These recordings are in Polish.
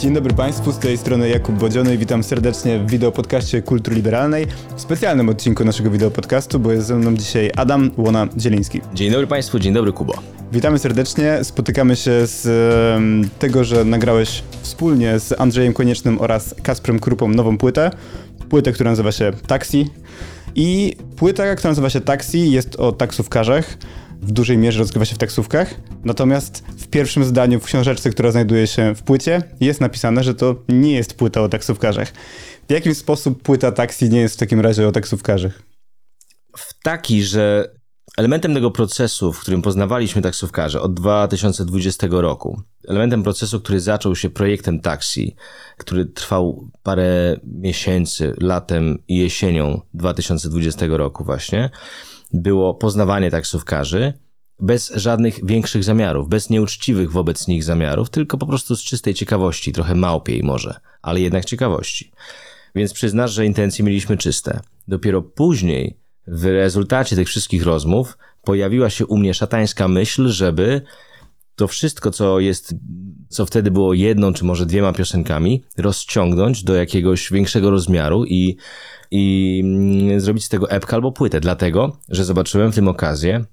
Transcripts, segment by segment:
Dzień dobry Państwu, z tej strony Jakub Bodziony i witam serdecznie w wideopodcaście Kultury Liberalnej, w specjalnym odcinku naszego wideopodcastu, bo jest ze mną dzisiaj Adam Łona-Zieliński. Dzień dobry Państwu, dzień dobry Kubo. Witamy serdecznie, spotykamy się z um, tego, że nagrałeś wspólnie z Andrzejem Koniecznym oraz Kasprem Krupą nową płytę, płytę, która nazywa się Taxi i płyta, która nazywa się Taxi jest o taksówkarzach, w dużej mierze rozgrywa się w taksówkach. Natomiast w pierwszym zdaniu w książeczce, która znajduje się w płycie, jest napisane, że to nie jest płyta o taksówkarzach. W jaki sposób płyta taksi nie jest w takim razie o taksówkarzach? W taki, że elementem tego procesu, w którym poznawaliśmy taksówkarze od 2020 roku, elementem procesu, który zaczął się projektem taksi, który trwał parę miesięcy, latem i jesienią 2020 roku właśnie, było poznawanie taksówkarzy bez żadnych większych zamiarów, bez nieuczciwych wobec nich zamiarów, tylko po prostu z czystej ciekawości, trochę małpiej może, ale jednak ciekawości. Więc przyznasz, że intencje mieliśmy czyste. Dopiero później, w rezultacie tych wszystkich rozmów, pojawiła się u mnie szatańska myśl, żeby to wszystko, co jest, co wtedy było jedną czy może dwiema piosenkami, rozciągnąć do jakiegoś większego rozmiaru i i mm, zrobić z tego epkę albo płytę, dlatego, że zobaczyłem w tym okazję,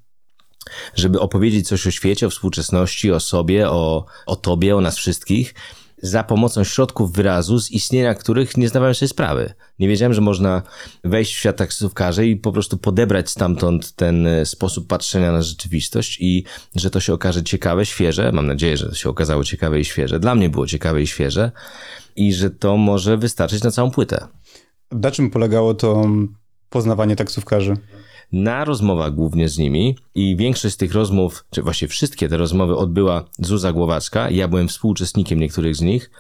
żeby opowiedzieć coś o świecie, o współczesności, o sobie, o, o tobie, o nas wszystkich, za pomocą środków wyrazu, z istnienia których nie zdawałem sobie sprawy. Nie wiedziałem, że można wejść w świat taksówkarzy i po prostu podebrać stamtąd ten e, sposób patrzenia na rzeczywistość i że to się okaże ciekawe, świeże. Mam nadzieję, że to się okazało ciekawe i świeże. Dla mnie było ciekawe i świeże i że to może wystarczyć na całą płytę. Na czym polegało to poznawanie taksówkarzy? Na rozmowach głównie z nimi i większość z tych rozmów, czy właściwie wszystkie te rozmowy odbyła Zuza Głowacka. Ja byłem współuczestnikiem niektórych z nich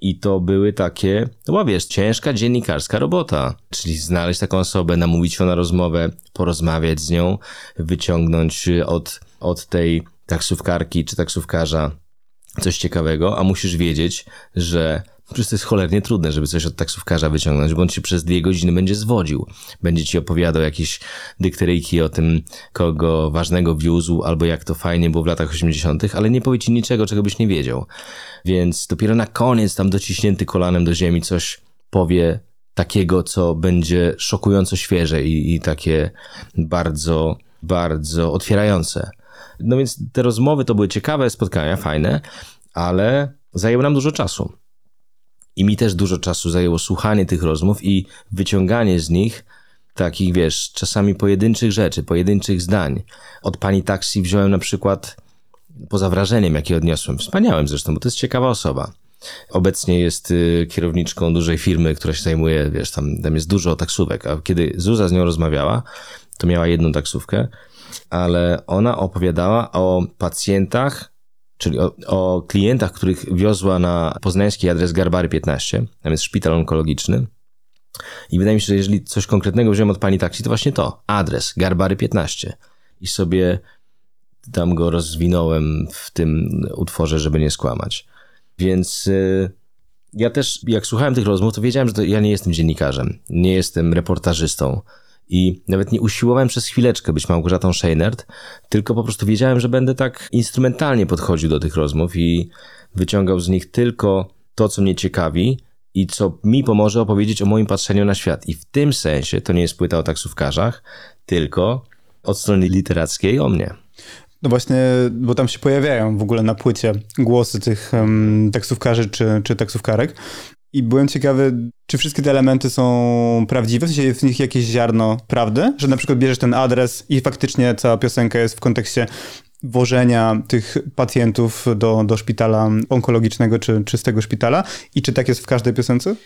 i to były takie, no wiesz, ciężka dziennikarska robota. Czyli znaleźć taką osobę, namówić ją na rozmowę, porozmawiać z nią, wyciągnąć od, od tej taksówkarki czy taksówkarza coś ciekawego, a musisz wiedzieć, że Przecież to jest cholernie trudne, żeby coś od taksówkarza wyciągnąć, bo on ci przez dwie godziny będzie zwodził. Będzie ci opowiadał jakieś dykteryjki o tym, kogo ważnego wiózł, albo jak to fajnie było w latach 80., ale nie powie ci niczego, czego byś nie wiedział. Więc dopiero na koniec, tam dociśnięty kolanem do ziemi, coś powie takiego, co będzie szokująco świeże i, i takie bardzo, bardzo otwierające. No więc te rozmowy to były ciekawe spotkania, fajne, ale zajęły nam dużo czasu. I mi też dużo czasu zajęło słuchanie tych rozmów i wyciąganie z nich takich, wiesz, czasami pojedynczych rzeczy, pojedynczych zdań. Od pani taksi wziąłem na przykład, poza wrażeniem, jakie odniosłem, wspaniałym zresztą, bo to jest ciekawa osoba. Obecnie jest y, kierowniczką dużej firmy, która się zajmuje, wiesz, tam, tam jest dużo taksówek, a kiedy Zuza z nią rozmawiała, to miała jedną taksówkę, ale ona opowiadała o pacjentach, czyli o, o, klientach, których wiozła na poznański adres Garbary 15, tam jest szpital onkologiczny. I wydaje mi się, że jeżeli coś konkretnego wziąłem od pani taksi, to właśnie to, adres Garbary 15. I sobie tam go rozwinąłem w tym utworze, żeby nie skłamać. Więc y, ja też, jak słuchałem tych rozmów, to wiedziałem, że to ja nie jestem dziennikarzem, nie jestem reportażystą, i nawet nie usiłowałem przez chwileczkę być Małgorzatą Scheinert, tylko po prostu wiedziałem, że będę tak instrumentalnie podchodził do tych rozmów i wyciągał z nich tylko to, co mnie ciekawi i co mi pomoże opowiedzieć o moim patrzeniu na świat. I w tym sensie to nie jest płyta o taksówkarzach, tylko od strony literackiej o mnie. No właśnie, bo tam się pojawiają w ogóle na płycie głosy tych um, taksówkarzy czy, czy taksówkarek. I byłem ciekawy, czy wszystkie te elementy są prawdziwe, w sensie jest w nich jakieś ziarno prawdy, że na przykład bierzesz ten adres i faktycznie cała piosenka jest w kontekście wożenia tych pacjentów do, do szpitala onkologicznego czy, czy z tego szpitala i czy tak jest w każdej piosence?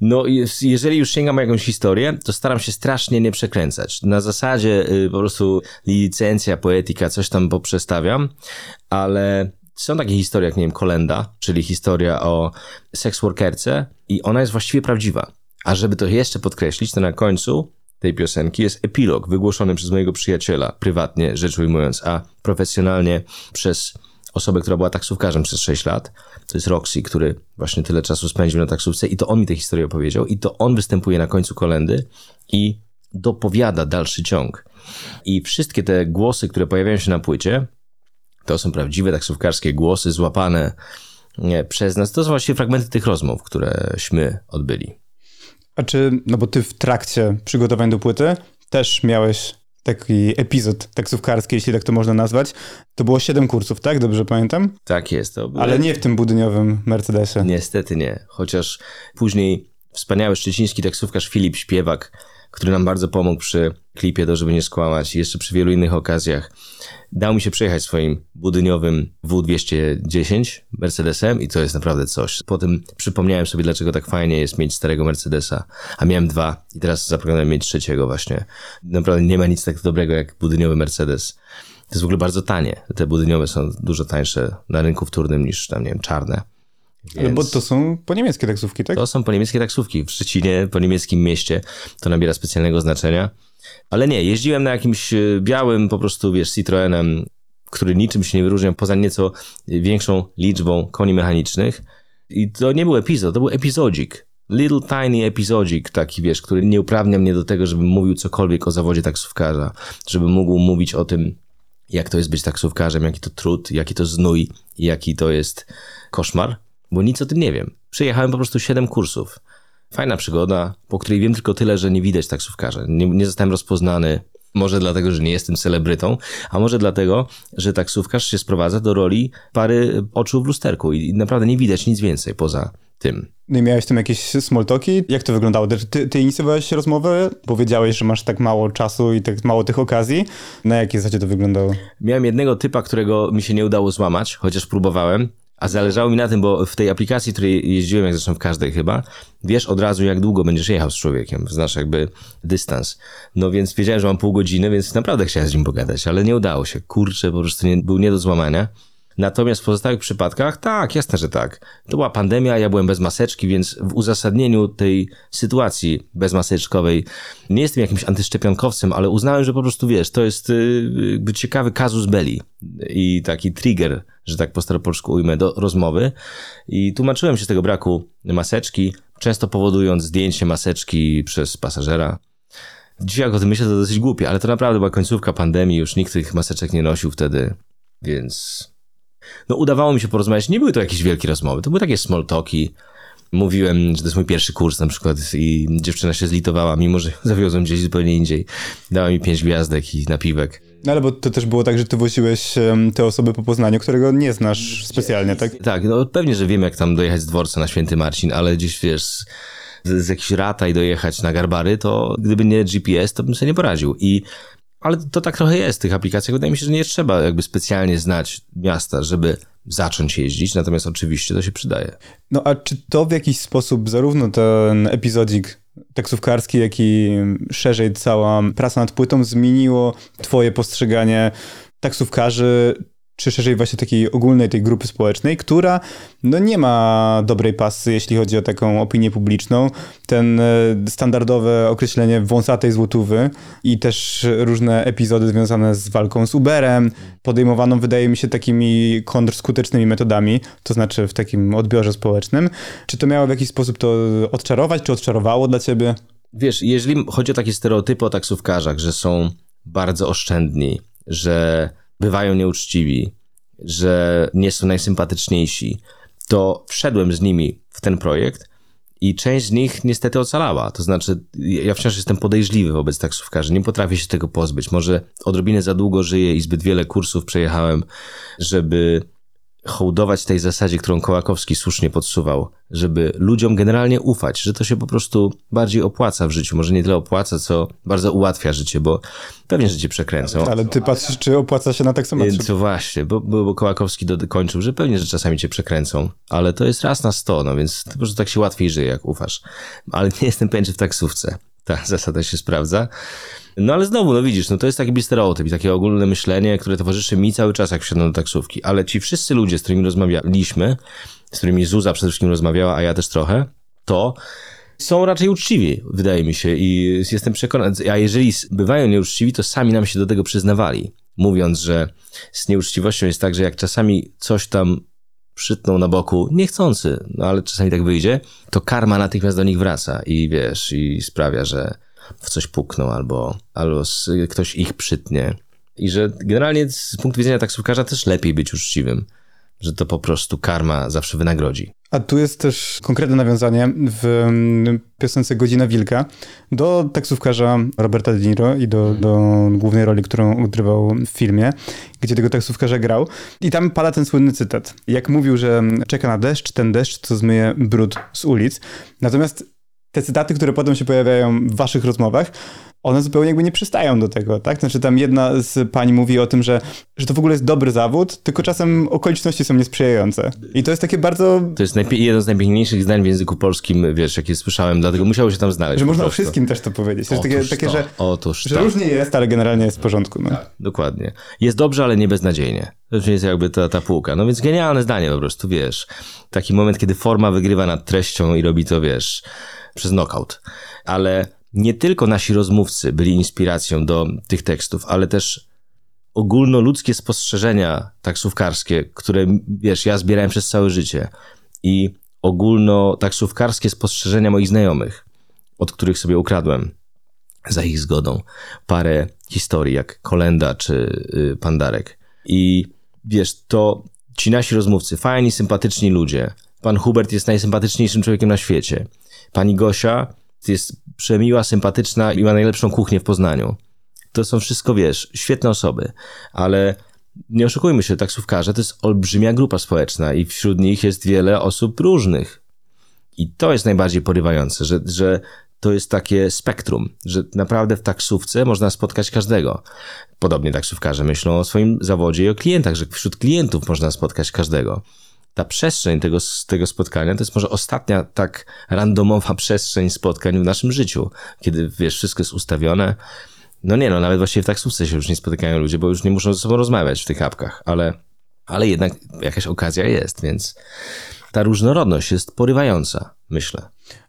No, jeżeli już sięgam jakąś historię, to staram się strasznie nie przekręcać. Na zasadzie y, po prostu licencja, poetyka, coś tam poprzestawiam, ale są takie historie jak, nie wiem, Kolenda, czyli historia o seksworkerce i ona jest właściwie prawdziwa. A żeby to jeszcze podkreślić, to na końcu tej piosenki jest epilog wygłoszony przez mojego przyjaciela, prywatnie rzecz ujmując, a profesjonalnie przez osobę, która była taksówkarzem przez 6 lat. To jest Roxy, który właśnie tyle czasu spędził na taksówce i to on mi tę historię opowiedział i to on występuje na końcu kolendy i dopowiada dalszy ciąg. I wszystkie te głosy, które pojawiają się na płycie, to są prawdziwe taksówkarskie głosy złapane nie, przez nas. To są właśnie fragmenty tych rozmów, któreśmy odbyli. A czy, no bo ty w trakcie przygotowań do płyty też miałeś taki epizod taksówkarski, jeśli tak to można nazwać. To było 7 kursów, tak? Dobrze pamiętam? Tak jest. To Ale nie w tym budyniowym Mercedesie. Niestety nie. Chociaż później wspaniały szczeciński taksówkarz Filip Śpiewak, który nam bardzo pomógł przy klipie, to żeby nie skłamać, i jeszcze przy wielu innych okazjach, dał mi się przejechać swoim budyniowym W210 Mercedesem i to jest naprawdę coś. Potem przypomniałem sobie, dlaczego tak fajnie jest mieć starego Mercedesa, a miałem dwa i teraz zaproponowałem mieć trzeciego właśnie. Naprawdę nie ma nic tak dobrego jak budyniowy Mercedes. To jest w ogóle bardzo tanie. Te budyniowe są dużo tańsze na rynku wtórnym niż tam, nie wiem, czarne. Więc... Bo to są po niemieckie taksówki, tak? To są po niemieckie taksówki. W Szczecinie, po niemieckim mieście to nabiera specjalnego znaczenia. Ale nie, jeździłem na jakimś e, białym po prostu, wiesz, Citroenem, który niczym się nie wyróżnia poza nieco większą liczbą koni mechanicznych. I to nie był epizod, to był epizodzik. Little tiny epizodzik taki, wiesz, który nie uprawnia mnie do tego, żebym mówił cokolwiek o zawodzie taksówkarza, żebym mógł mówić o tym, jak to jest być taksówkarzem, jaki to trud, jaki to znój, jaki to jest koszmar, bo nic o tym nie wiem. Przejechałem po prostu 7 kursów. Fajna przygoda, po której wiem tylko tyle, że nie widać taksówkarza. Nie, nie zostałem rozpoznany. Może dlatego, że nie jestem celebrytą, a może dlatego, że taksówkarz się sprowadza do roli pary oczu w lusterku i naprawdę nie widać nic więcej poza tym. No i miałeś tam jakieś small talki? Jak to wyglądało? Ty, ty inicjowałeś rozmowę? Powiedziałeś, że masz tak mało czasu i tak mało tych okazji. Na jakie zasadzie to wyglądało? Miałem jednego typa, którego mi się nie udało złamać, chociaż próbowałem. A zależało mi na tym, bo w tej aplikacji, której jeździłem, jak zresztą w każdej chyba, wiesz od razu, jak długo będziesz jechał z człowiekiem, znasz jakby dystans. No więc wiedziałem, że mam pół godziny, więc naprawdę chciałem z nim pogadać, ale nie udało się. Kurczę, po prostu nie, był nie do złamania. Natomiast w pozostałych przypadkach, tak, jasne, że tak. To była pandemia, ja byłem bez maseczki, więc w uzasadnieniu tej sytuacji bezmaseczkowej nie jestem jakimś antyszczepionkowcem, ale uznałem, że po prostu wiesz, to jest y, jakby ciekawy kazus belli i taki trigger, że tak po staropolsku ujmę, do rozmowy. I tłumaczyłem się z tego braku maseczki, często powodując zdjęcie maseczki przez pasażera. Dzisiaj jak o tym myślę, to dosyć głupie, ale to naprawdę była końcówka pandemii, już nikt tych maseczek nie nosił wtedy, więc no udawało mi się porozmawiać. Nie były to jakieś wielkie rozmowy, to były takie small talki. Mówiłem, że to jest mój pierwszy kurs na przykład i dziewczyna się zlitowała, mimo że zawiozłem gdzieś zupełnie indziej. Dała mi pięć gwiazdek i napiwek. No ale bo to też było tak, że ty woziłeś te osoby po Poznaniu, którego nie znasz specjalnie, tak? Tak, no pewnie, że wiem jak tam dojechać z dworca na Święty Marcin, ale gdzieś wiesz, z, z jakichś rata i dojechać na Garbary, to gdyby nie GPS, to bym sobie nie poradził. I ale to tak trochę jest w tych aplikacjach. Wydaje mi się, że nie trzeba jakby specjalnie znać miasta, żeby zacząć jeździć, natomiast oczywiście to się przydaje. No a czy to w jakiś sposób, zarówno ten epizodzik taksówkarski, jak i szerzej cała praca nad płytą zmieniło twoje postrzeganie taksówkarzy, czy szerzej właśnie takiej ogólnej tej grupy społecznej, która no nie ma dobrej pasy, jeśli chodzi o taką opinię publiczną. Ten e, standardowe określenie wąsatej złotówy i też różne epizody związane z walką z Uberem, podejmowaną wydaje mi się takimi kontrskutecznymi metodami, to znaczy w takim odbiorze społecznym. Czy to miało w jakiś sposób to odczarować, czy odczarowało dla ciebie? Wiesz, jeżeli chodzi o takie stereotypy o taksówkarzach, że są bardzo oszczędni, że bywają nieuczciwi, że nie są najsympatyczniejsi, to wszedłem z nimi w ten projekt i część z nich niestety ocalała. To znaczy, ja wciąż jestem podejrzliwy wobec taksówkarzy, nie potrafię się tego pozbyć. Może odrobinę za długo żyję i zbyt wiele kursów przejechałem, żeby hołdować tej zasadzie, którą Kołakowski słusznie podsuwał, żeby ludziom generalnie ufać, że to się po prostu bardziej opłaca w życiu. Może nie tyle opłaca, co bardzo ułatwia życie, bo pewnie życie przekręcą. Ale ty patrzysz, czy opłaca się na taksometrze. To właśnie, bo, bo, bo Kołakowski dokończył, że pewnie, że czasami cię przekręcą, ale to jest raz na sto, no więc po prostu tak się łatwiej żyje, jak ufasz. Ale nie jestem pewien, czy w taksówce ta zasada się sprawdza. No ale znowu, no widzisz, no to jest taki stereotyp i takie ogólne myślenie, które towarzyszy mi cały czas, jak wsiadam do taksówki. Ale ci wszyscy ludzie, z którymi rozmawialiśmy, z którymi Zuza przede wszystkim rozmawiała, a ja też trochę, to są raczej uczciwi, wydaje mi się, i jestem przekonany, a jeżeli bywają nieuczciwi, to sami nam się do tego przyznawali, mówiąc, że z nieuczciwością jest tak, że jak czasami coś tam przytną na boku, niechcący, no ale czasami tak wyjdzie, to karma natychmiast do nich wraca i wiesz, i sprawia, że w coś pukną albo, albo ktoś ich przytnie. I że generalnie z punktu widzenia taksówkarza też lepiej być uczciwym. Że to po prostu karma zawsze wynagrodzi. A tu jest też konkretne nawiązanie w mm, piosence Godzina Wilka do taksówkarza Roberta De Niro i do, do głównej roli, którą odgrywał w filmie, gdzie tego taksówkarza grał. I tam pada ten słynny cytat. Jak mówił, że czeka na deszcz, ten deszcz, co zmyje brud z ulic. Natomiast te cytaty, które potem się pojawiają w waszych rozmowach, one zupełnie jakby nie przystają do tego, tak? Znaczy tam jedna z pań mówi o tym, że, że to w ogóle jest dobry zawód, tylko czasem okoliczności są niesprzyjające. I to jest takie bardzo... To jest jedno z najpiękniejszych zdań w języku polskim, wiesz, jakie słyszałem, dlatego musiało się tam znaleźć. Że można o prostu. wszystkim też to powiedzieć. Takie, Otóż takie to, że, otóż że to. różnie jest, ale generalnie jest w porządku. No. Dokładnie. Jest dobrze, ale nie beznadziejnie. To jest jakby ta, ta półka. No więc genialne zdanie po prostu, wiesz. Taki moment, kiedy forma wygrywa nad treścią i robi to, wiesz, przez knockout. Ale nie tylko nasi rozmówcy byli inspiracją do tych tekstów, ale też ogólnoludzkie spostrzeżenia taksówkarskie, które, wiesz, ja zbierałem przez całe życie i ogólnotaksówkarskie spostrzeżenia moich znajomych, od których sobie ukradłem za ich zgodą parę historii, jak Kolenda czy y, Pandarek. I wiesz, to ci nasi rozmówcy, fajni, sympatyczni ludzie. Pan Hubert jest najsympatyczniejszym człowiekiem na świecie. Pani Gosia jest przemiła, sympatyczna i ma najlepszą kuchnię w Poznaniu. To są wszystko, wiesz, świetne osoby, ale nie oszukujmy się, taksówkarze to jest olbrzymia grupa społeczna i wśród nich jest wiele osób różnych. I to jest najbardziej porywające, że, że to jest takie spektrum, że naprawdę w taksówce można spotkać każdego. Podobnie taksówkarze myślą o swoim zawodzie i o klientach, że wśród klientów można spotkać każdego. Ta przestrzeń tego, tego spotkania to jest może ostatnia tak randomowa przestrzeń spotkań w naszym życiu, kiedy wiesz, wszystko jest ustawione. No nie, no nawet właściwie w taksówce się już nie spotykają ludzie, bo już nie muszą ze sobą rozmawiać w tych apkach, ale, ale jednak jakaś okazja jest, więc ta różnorodność jest porywająca, myślę.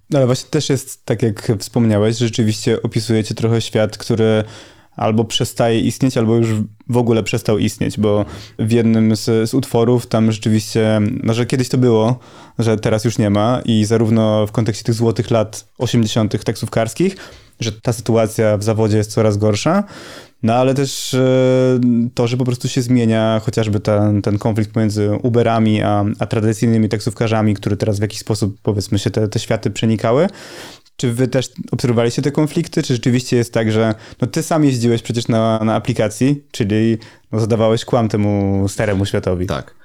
No ale właśnie też jest, tak jak wspomniałeś, rzeczywiście opisujecie trochę świat, który albo przestaje istnieć, albo już w ogóle przestał istnieć, bo w jednym z, z, utworów tam rzeczywiście, no że kiedyś to było, że teraz już nie ma i zarówno w kontekście tych złotych lat 80. taksówkarskich, że ta sytuacja w zawodzie jest coraz gorsza, no ale też to, że po prostu się zmienia chociażby ten, ten konflikt pomiędzy Uberami a, a tradycyjnymi taksówkarzami, które teraz w jakiś sposób powiedzmy się te, te światy przenikały. Czy wy też obserwowaliście te konflikty? Czy rzeczywiście jest tak, że no ty sam jeździłeś przecież na, na aplikacji, czyli no zadawałeś kłam temu staremu światowi? Tak.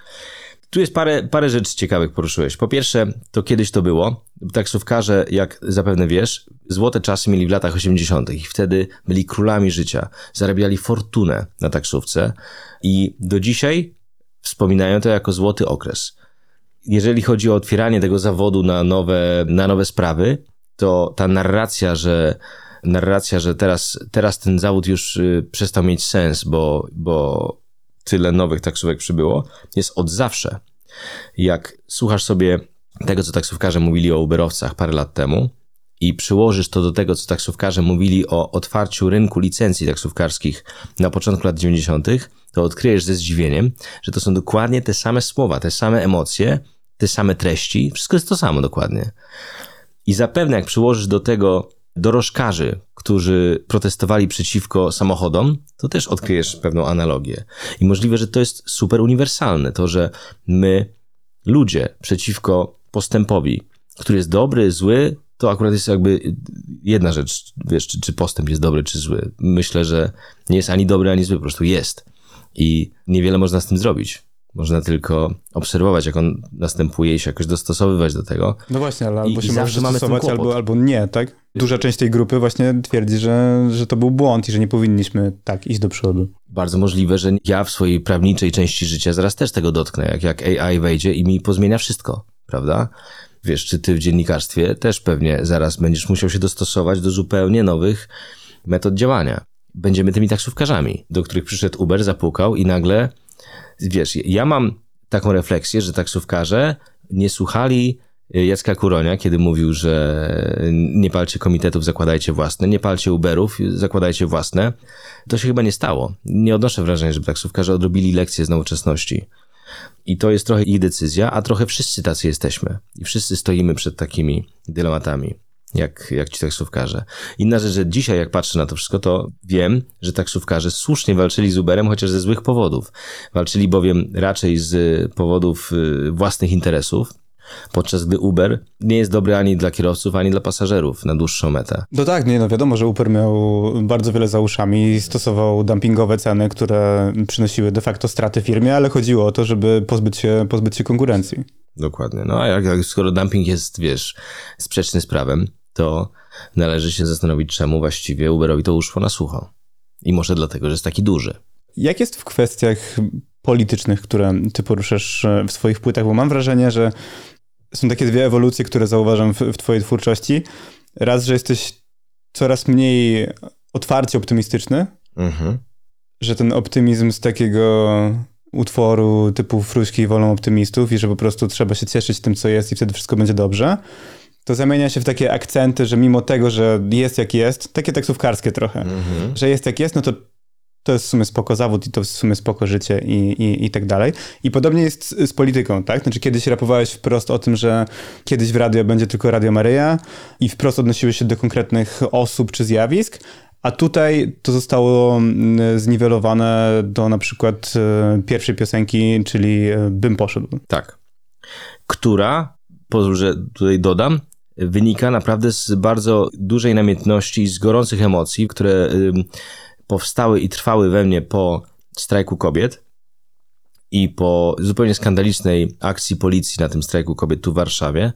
Tu jest parę, parę rzeczy ciekawych poruszyłeś. Po pierwsze, to kiedyś to było. Taksówkarze, jak zapewne wiesz, złote czasy mieli w latach 80. i wtedy byli królami życia. Zarabiali fortunę na taksówce i do dzisiaj wspominają to jako złoty okres. Jeżeli chodzi o otwieranie tego zawodu na nowe, na nowe sprawy, to ta narracja, że narracja, że teraz, teraz ten zawód już y, przestał mieć sens, bo, bo tyle nowych taksówek przybyło, jest od zawsze. Jak słuchasz sobie tego, co taksówkarze mówili o Uberowcach parę lat temu i przyłożysz to do tego, co taksówkarze mówili o otwarciu rynku licencji taksówkarskich na początku lat 90., to odkryjesz ze zdziwieniem, że to są dokładnie te same słowa, te same emocje, te same treści, wszystko jest to samo dokładnie. I zapewne jak przyłożysz do tego dorożkarzy, którzy protestowali przeciwko samochodom, to też odkryjesz pewną analogię. I możliwe, że to jest super uniwersalne, to, że my, ludzie, przeciwko postępowi, który jest dobry, zły, to akurat jest jakby jedna rzecz, wiesz, czy, czy postęp jest dobry, czy zły. Myślę, że nie jest ani dobry, ani zły, po prostu jest. I niewiele można z tym zrobić. Można tylko obserwować, jak on następuje i się jakoś dostosowywać do tego. No właśnie, ale albo I, się i zawsze mamy dostosować, albo, albo nie, tak? Duża część tej grupy właśnie twierdzi, że, że to był błąd i że nie powinniśmy tak iść do przodu. Bardzo możliwe, że ja w swojej prawniczej części życia zaraz też tego dotknę, jak, jak AI wejdzie i mi pozmienia wszystko, prawda? Wiesz, czy ty w dziennikarstwie też pewnie zaraz będziesz musiał się dostosować do zupełnie nowych metod działania. Będziemy tymi taksówkarzami, do których przyszedł Uber, zapukał i nagle, wiesz, ja mam taką refleksję, że taksówkarze nie słuchali Jacka Kuronia, kiedy mówił, że nie palcie komitetów, zakładajcie własne, nie palcie Uberów, zakładajcie własne. To się chyba nie stało. Nie odnoszę wrażenia, żeby taksówkarze odrobili lekcje z nowoczesności. I to jest trochę ich decyzja, a trochę wszyscy tacy jesteśmy. I wszyscy stoimy przed takimi dylematami. Jak, jak ci taksówkarze. Inna rzecz, że dzisiaj jak patrzę na to wszystko, to wiem, że taksówkarze słusznie walczyli z Uberem, chociaż ze złych powodów. Walczyli bowiem raczej z powodów y, własnych interesów, podczas gdy Uber nie jest dobry ani dla kierowców, ani dla pasażerów na dłuższą metę. No tak, nie, no wiadomo, że Uber miał bardzo wiele za uszami, stosował dumpingowe ceny, które przynosiły de facto straty firmie, ale chodziło o to, żeby pozbyć się, pozbyć się konkurencji. Dokładnie. No a jak, jak skoro dumping jest, wiesz, sprzeczny z prawem, to należy się zastanowić, czemu właściwie Uberowi to uszło na sucho. I może dlatego, że jest taki duży. Jak jest w kwestiach politycznych, które ty poruszasz w swoich płytach? Bo mam wrażenie, że są takie dwie ewolucje, które zauważam w, w twojej twórczości. Raz, że jesteś coraz mniej otwarcie optymistyczny, mhm. że ten optymizm z takiego utworu typu Fruśki wolą optymistów i że po prostu trzeba się cieszyć tym, co jest i wtedy wszystko będzie dobrze, to zamienia się w takie akcenty, że mimo tego, że jest jak jest, takie taksówkarskie trochę, mhm. że jest jak jest, no to to jest w sumie spoko zawód i to w sumie spoko życie i, i, i tak dalej. I podobnie jest z, z polityką, tak? Znaczy kiedyś rapowałeś wprost o tym, że kiedyś w radio będzie tylko Radio Maryja i wprost odnosiłeś się do konkretnych osób czy zjawisk, a tutaj to zostało mm, zniwelowane do na przykład e, pierwszej piosenki, czyli e, Bym poszedł. Tak. Która, pozwól, że tutaj dodam, wynika naprawdę z bardzo dużej namiętności, z gorących emocji, które powstały i trwały we mnie po strajku kobiet i po zupełnie skandalicznej akcji policji na tym strajku kobiet tu w Warszawie.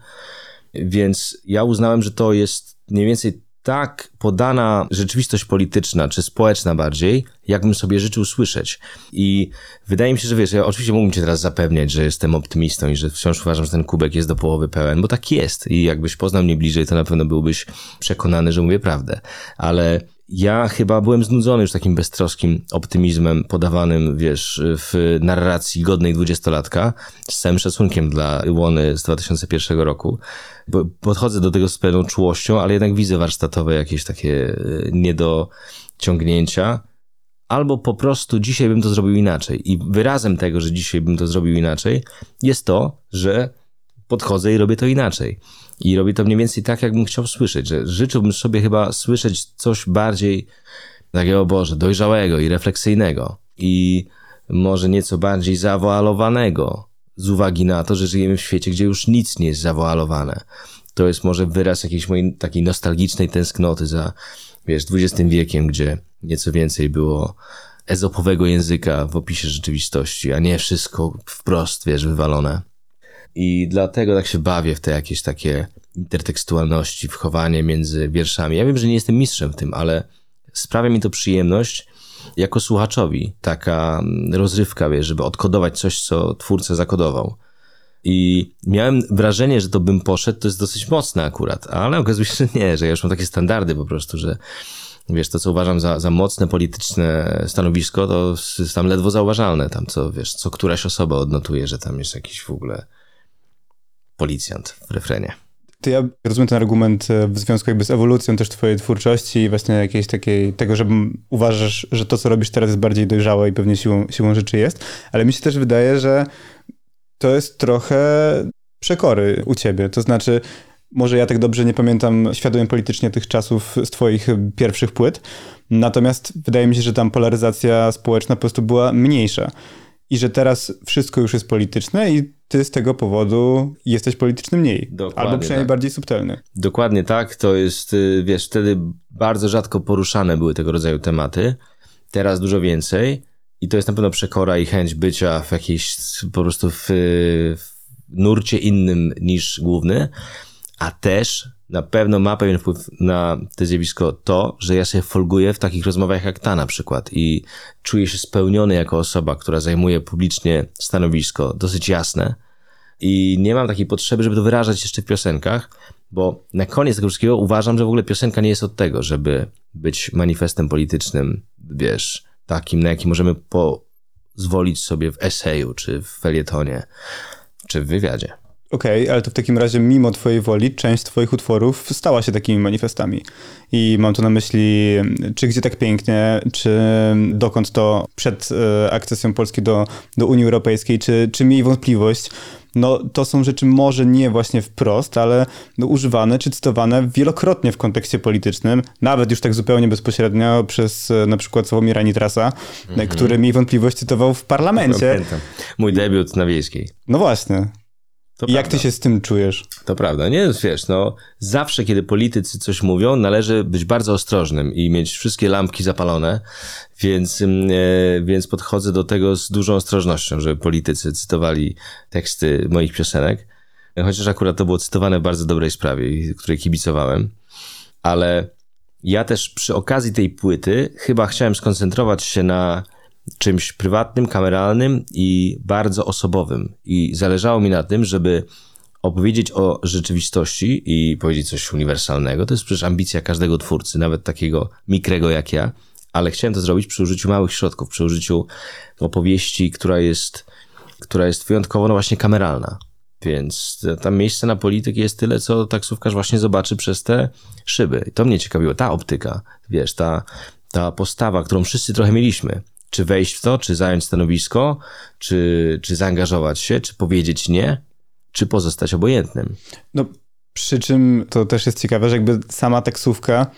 Więc ja uznałem, że to jest mniej więcej tak podana rzeczywistość polityczna, czy społeczna bardziej, jakbym sobie życzył słyszeć. I wydaje mi się, że wiesz, ja oczywiście mógłbym cię teraz zapewniać, że jestem optymistą i że wciąż uważam, że ten kubek jest do połowy pełen, bo tak jest. I jakbyś poznał mnie bliżej, to na pewno byłbyś przekonany, że mówię prawdę. Ale ja chyba byłem znudzony już takim beztroskim optymizmem podawanym, wiesz, w narracji godnej dwudziestolatka, z całym szacunkiem dla Łony z 2001 roku. Bo podchodzę do tego z pewną czułością, ale jednak widzę warsztatowe jakieś takie e, niedociągnięcia. Albo po prostu dzisiaj bym to zrobił inaczej. I wyrazem tego, że dzisiaj bym to zrobił inaczej, jest to, że podchodzę i robię to inaczej. I robię to mniej więcej tak, jakbym chciał słyszeć, że życzyłbym sobie chyba słyszeć coś bardziej takiego, Boże, dojrzałego i refleksyjnego. I może nieco bardziej zawoalowanego, z uwagi na to, że żyjemy w świecie, gdzie już nic nie jest zawoalowane. To jest może wyraz jakiejś mojej takiej nostalgicznej tęsknoty za, wiesz, XX wiekiem, gdzie nieco więcej było ezopowego języka w opisie rzeczywistości, a nie wszystko wprost, wiesz, wywalone. I dlatego tak się bawię w te jakieś takie intertekstualności, wchowanie między wierszami. Ja wiem, że nie jestem mistrzem w tym, ale sprawia mi to przyjemność jako słuchaczowi. Taka rozrywka, wiesz, żeby odkodować coś, co twórca zakodował. I miałem wrażenie, że to bym poszedł, to jest dosyć mocne akurat, ale okazuje się, że nie, że ja już mam takie standardy po prostu, że wiesz, to co uważam za, za mocne polityczne stanowisko, to jest tam ledwo zauważalne, tam co, wiesz, co któraś osoba odnotuje, że tam jest jakiś w ogóle policjant w refrenie. To ja rozumiem ten argument e, w związku jakby z ewolucją też twojej twórczości i właśnie jakiejś takiej, tego, że uważasz, że to, co robisz teraz jest bardziej dojrzałe i pewnie siłą, siłą rzeczy jest, ale mi się też wydaje, że to jest trochę przekory u ciebie, to znaczy może ja tak dobrze nie pamiętam świadomie politycznie tych czasów z twoich pierwszych płyt, natomiast wydaje mi się, że tam polaryzacja społeczna po prostu była mniejsza i że teraz wszystko już jest polityczne i ty z tego powodu jesteś polityczny mniej. Dokładnie albo przynajmniej tak. bardziej subtelny. Dokładnie tak. To jest, y, wiesz, wtedy bardzo rzadko poruszane były tego rodzaju tematy. Teraz dużo więcej. I to jest na pewno przekora i chęć bycia w jakiejś po prostu w, w nurcie innym niż główny. A też na pewno ma pewien wpływ na to zjawisko to, że ja sobie folguję w takich rozmowach jak ta na przykład i czuję się spełniony jako osoba, która zajmuje publicznie stanowisko dosyć jasne i nie mam takiej potrzeby, żeby to wyrażać jeszcze w piosenkach, bo na koniec tego wszystkiego uważam, że w ogóle piosenka nie jest od tego, żeby być manifestem politycznym, wiesz, takim, na jaki możemy pozwolić sobie w eseju, czy w felietonie, czy w wywiadzie. Okej, okay, ale to w takim razie mimo twojej woli część twoich utworów stała się takimi manifestami. I mam tu na myśli, czy Gdzie tak pięknie, czy dokąd to przed e, akcesją Polski do, do Unii Europejskiej, czy, czy miej wątpliwość, no to są rzeczy może nie właśnie wprost, ale no, używane czy cytowane wielokrotnie w kontekście politycznym, nawet już tak zupełnie bezpośrednio przez e, na przykład Sławomira Nitrasa, mm -hmm. który mi wątpliwość cytował w parlamencie. Pamiętam. Mój debiut na Wiejskiej. No właśnie. To Jak prawda. ty się z tym czujesz? To prawda. Nie, wiesz, no, zawsze kiedy politycy coś mówią, należy być bardzo ostrożnym i mieć wszystkie lampki zapalone, więc, mm, e, więc podchodzę do tego z dużą ostrożnością, żeby politycy cytowali teksty moich piosenek. Chociaż akurat to było cytowane w bardzo dobrej sprawie, której kibicowałem. Ale ja też przy okazji tej płyty chyba chciałem skoncentrować się na czymś prywatnym, kameralnym i bardzo osobowym. I zależało mi na tym, żeby opowiedzieć o rzeczywistości i powiedzieć coś uniwersalnego. To jest przecież ambicja każdego twórcy, nawet takiego mikrego jak ja, ale chciałem to zrobić przy użyciu małych środków, przy użyciu opowieści, która jest, która jest wyjątkowo no właśnie kameralna. Więc tam miejsce na politykę jest tyle, co taksówkarz właśnie zobaczy przez te szyby. I to mnie ciekawiło, ta optyka, wiesz, ta, ta postawa, którą wszyscy trochę mieliśmy czy wejść w to, czy zająć stanowisko, czy, czy zaangażować się, czy powiedzieć nie, czy pozostać obojętnym. No, przy czym to też jest ciekawe, że jakby sama taksówka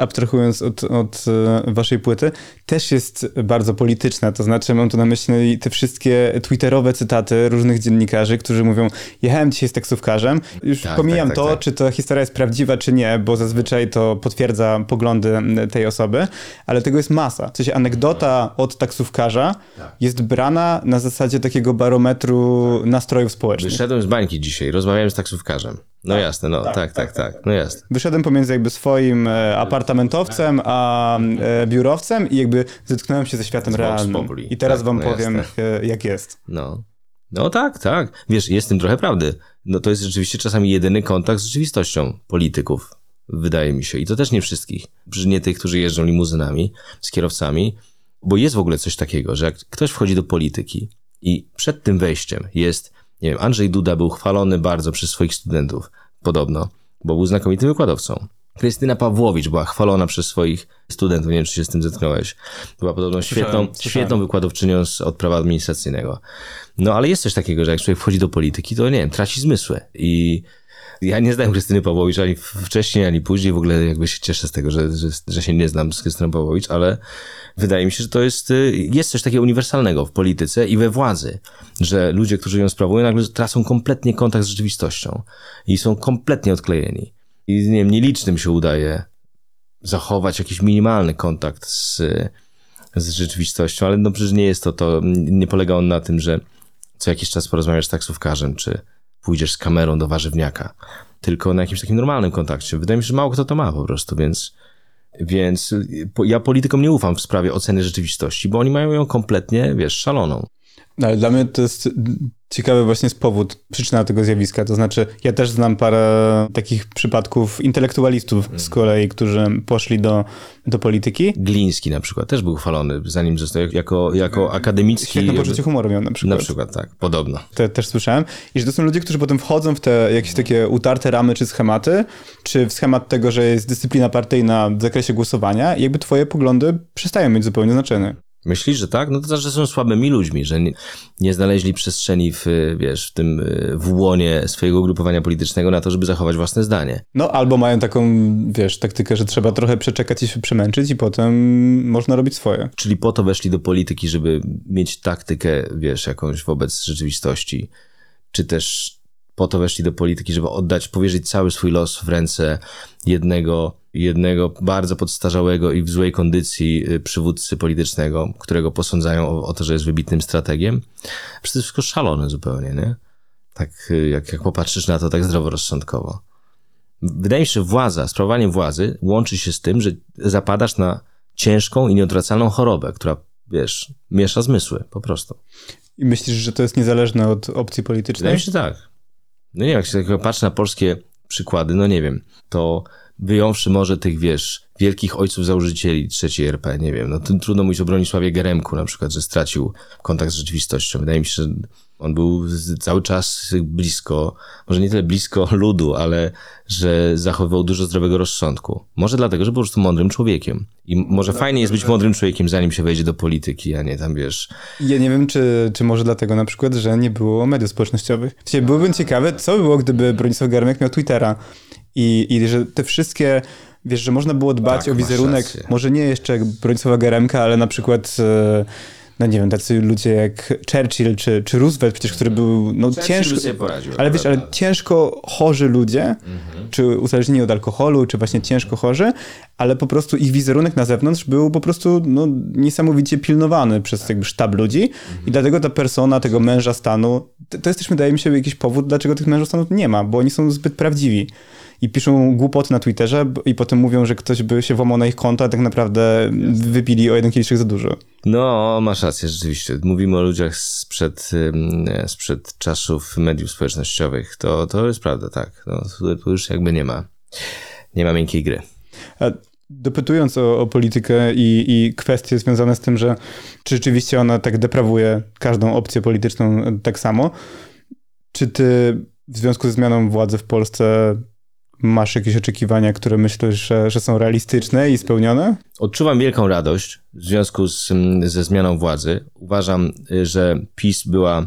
abstrahując od, od e, waszej płyty, też jest bardzo polityczna. To znaczy, mam tu na myśli te wszystkie twitterowe cytaty różnych dziennikarzy, którzy mówią: Jechałem dzisiaj z taksówkarzem. Już tak, pomijam tak, tak, to, tak. czy ta historia jest prawdziwa, czy nie, bo zazwyczaj to potwierdza poglądy tej osoby, ale tego jest masa. W sensie anegdota od taksówkarza tak. jest brana na zasadzie takiego barometru nastrojów społecznych. Wyszedłem z bańki dzisiaj, rozmawiałem z taksówkarzem. No tak, jasne, no tak, tak, tak, tak, tak, no jasne. Wyszedłem pomiędzy jakby swoim e, apartamentowcem a e, biurowcem i jakby zetknąłem się ze światem realnym. I teraz tak, wam no powiem, jasne. jak jest. No. No tak, tak. Wiesz, jest w tym trochę prawdy. No to jest rzeczywiście czasami jedyny kontakt z rzeczywistością polityków, wydaje mi się. I to też nie wszystkich. Przecież nie tych, którzy jeżdżą limuzynami z kierowcami, bo jest w ogóle coś takiego, że jak ktoś wchodzi do polityki i przed tym wejściem jest nie wiem, Andrzej Duda był chwalony bardzo przez swoich studentów, podobno, bo był znakomitym wykładowcą. Krystyna Pawłowicz była chwalona przez swoich studentów, nie wiem, czy się z tym zetknąłeś. Była podobno świetną, świetną wykładowczynią z, od prawa administracyjnego. No, ale jest coś takiego, że jak człowiek wchodzi do polityki, to nie wiem, traci zmysły i ja nie znam Krystyny Pawłowicz ani wcześniej, ani później. W ogóle jakby się cieszę z tego, że, że, że się nie znam z Krystyną Pawłowicz, ale wydaje mi się, że to jest, y, jest coś takiego uniwersalnego w polityce i we władzy, że ludzie, którzy ją sprawują, nagle tracą kompletnie kontakt z rzeczywistością i są kompletnie odklejeni. I nie wiem, nielicznym się udaje zachować jakiś minimalny kontakt z, z rzeczywistością, ale no przecież nie jest to to, nie polega on na tym, że co jakiś czas porozmawiasz z taksówkarzem, czy pójdziesz z kamerą do warzywniaka, tylko na jakimś takim normalnym kontakcie. Wydaje mi się, że mało kto to ma po prostu, więc, więc ja politykom nie ufam w sprawie oceny rzeczywistości, bo oni mają ją kompletnie, wiesz, szaloną. No, ale dla mnie to jest ciekawy właśnie jest powód, przyczyna tego zjawiska. To znaczy, ja też znam parę takich przypadków intelektualistów z mm. kolei, którzy poszli do, do polityki. Gliński na przykład też był chwalony, zanim został jako, jako akademicki. Świetne poczucie humoru miał na przykład. Na przykład, tak, podobno. Te, też słyszałem. I że to są ludzie, którzy potem wchodzą w te jakieś takie utarte ramy czy schematy, czy w schemat tego, że jest dyscyplina partyjna w zakresie głosowania i jakby twoje poglądy przestają mieć zupełnie znaczenie. Myślisz, że tak? No to znaczy, że są słabymi ludźmi, że nie, nie, znaleźli przestrzeni w, wiesz, w tym, w łonie swojego ugrupowania politycznego na to, żeby zachować własne zdanie. No, albo mają taką, wiesz, taktykę, że trzeba trochę przeczekać i się przemęczyć i potem można robić swoje. Czyli po to weszli do polityki, żeby mieć taktykę, wiesz, jakąś wobec rzeczywistości, czy też po to weszli do polityki, żeby oddać, powierzyć cały swój los w ręce jednego jednego bardzo podstarzałego i w złej kondycji y, przywódcy politycznego, którego posądzają o, o to, że jest wybitnym strategiem. Przecież to jest wszystko szalone zupełnie, nie? Tak, y, jak, jak popatrzysz na to tak zdroworozsądkowo. Wydaje mi się, że władza, sprawowanie władzy łączy się z tym, że zapadasz na ciężką i nieodwracalną chorobę, która, wiesz, miesza zmysły, po prostu. I myślisz, że to jest niezależne od opcji politycznej? Się, że tak. No nie wiem, jak się patrzę na polskie przykłady, no nie wiem, to wyjąwszy może tych, wiesz, wielkich ojców założycieli trzeciej RP, nie wiem, no trudno mówić o Bronisławie Geremku na przykład, że stracił kontakt z rzeczywistością. Wydaje mi się, że on był cały czas blisko, może nie tyle blisko ludu, ale że zachowywał dużo zdrowego rozsądku. Może dlatego, że był po prostu mądrym człowiekiem. I może fajnie jest być mądrym człowiekiem, zanim się wejdzie do polityki, a nie tam wiesz. Ja nie wiem, czy, czy może dlatego na przykład, że nie było mediów społecznościowych. Czyli byłbym ciekawy, co by było, gdyby Bronisław Geremek miał Twittera i, i że te wszystkie wiesz, że można było dbać tak, o wizerunek, może nie jeszcze Bronisława Geremka, ale na przykład e, no nie wiem, tacy ludzie jak Churchill czy, czy Roosevelt przecież, który był no ciężko, poradził, ale wiesz, ale ciężko chorzy ludzie, mhm. czy uzależnieni od alkoholu, czy właśnie ciężko chorzy, ale po prostu ich wizerunek na zewnątrz był po prostu no, niesamowicie pilnowany przez jakby sztab ludzi mhm. i dlatego ta persona tego męża stanu, to, jest też wydaje mi się jakiś powód, dlaczego tych mężów stanów nie ma, bo oni są zbyt prawdziwi i piszą głupoty na Twitterze i potem mówią, że ktoś by się włamał na ich konto, a tak naprawdę wypili o jeden kieliszek za dużo. No, masz rację, rzeczywiście. Mówimy o ludziach sprzed, sprzed czasów mediów społecznościowych. To, to jest prawda, tak. No, tu już jakby nie ma, nie ma miękkiej gry. A dopytując o, o politykę i, i kwestie związane z tym, że czy rzeczywiście ona tak deprawuje każdą opcję polityczną tak samo, czy ty w związku ze zmianą władzy w Polsce Masz jakieś oczekiwania, które myślisz, że, że są realistyczne i spełnione? Odczuwam wielką radość w związku z, ze zmianą władzy. Uważam, że PiS była,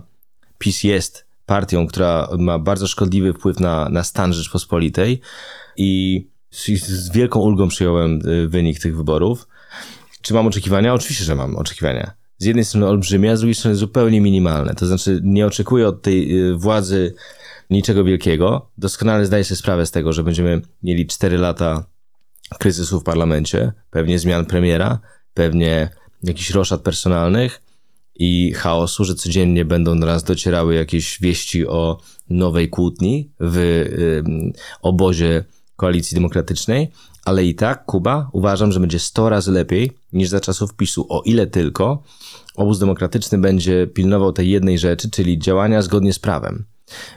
PiS jest partią, która ma bardzo szkodliwy wpływ na, na stan Rzeczpospolitej i z, z wielką ulgą przyjąłem y, wynik tych wyborów. Czy mam oczekiwania? Oczywiście, że mam oczekiwania. Z jednej strony olbrzymie, a z drugiej strony zupełnie minimalne. To znaczy, nie oczekuję od tej y, władzy niczego wielkiego. Doskonale zdaję sobie sprawę z tego, że będziemy mieli 4 lata kryzysu w parlamencie, pewnie zmian premiera, pewnie jakichś roszad personalnych i chaosu, że codziennie będą do nas docierały jakieś wieści o nowej kłótni w y, obozie koalicji demokratycznej, ale i tak Kuba uważam, że będzie 100 razy lepiej niż za czasów PiSu, o ile tylko obóz demokratyczny będzie pilnował tej jednej rzeczy, czyli działania zgodnie z prawem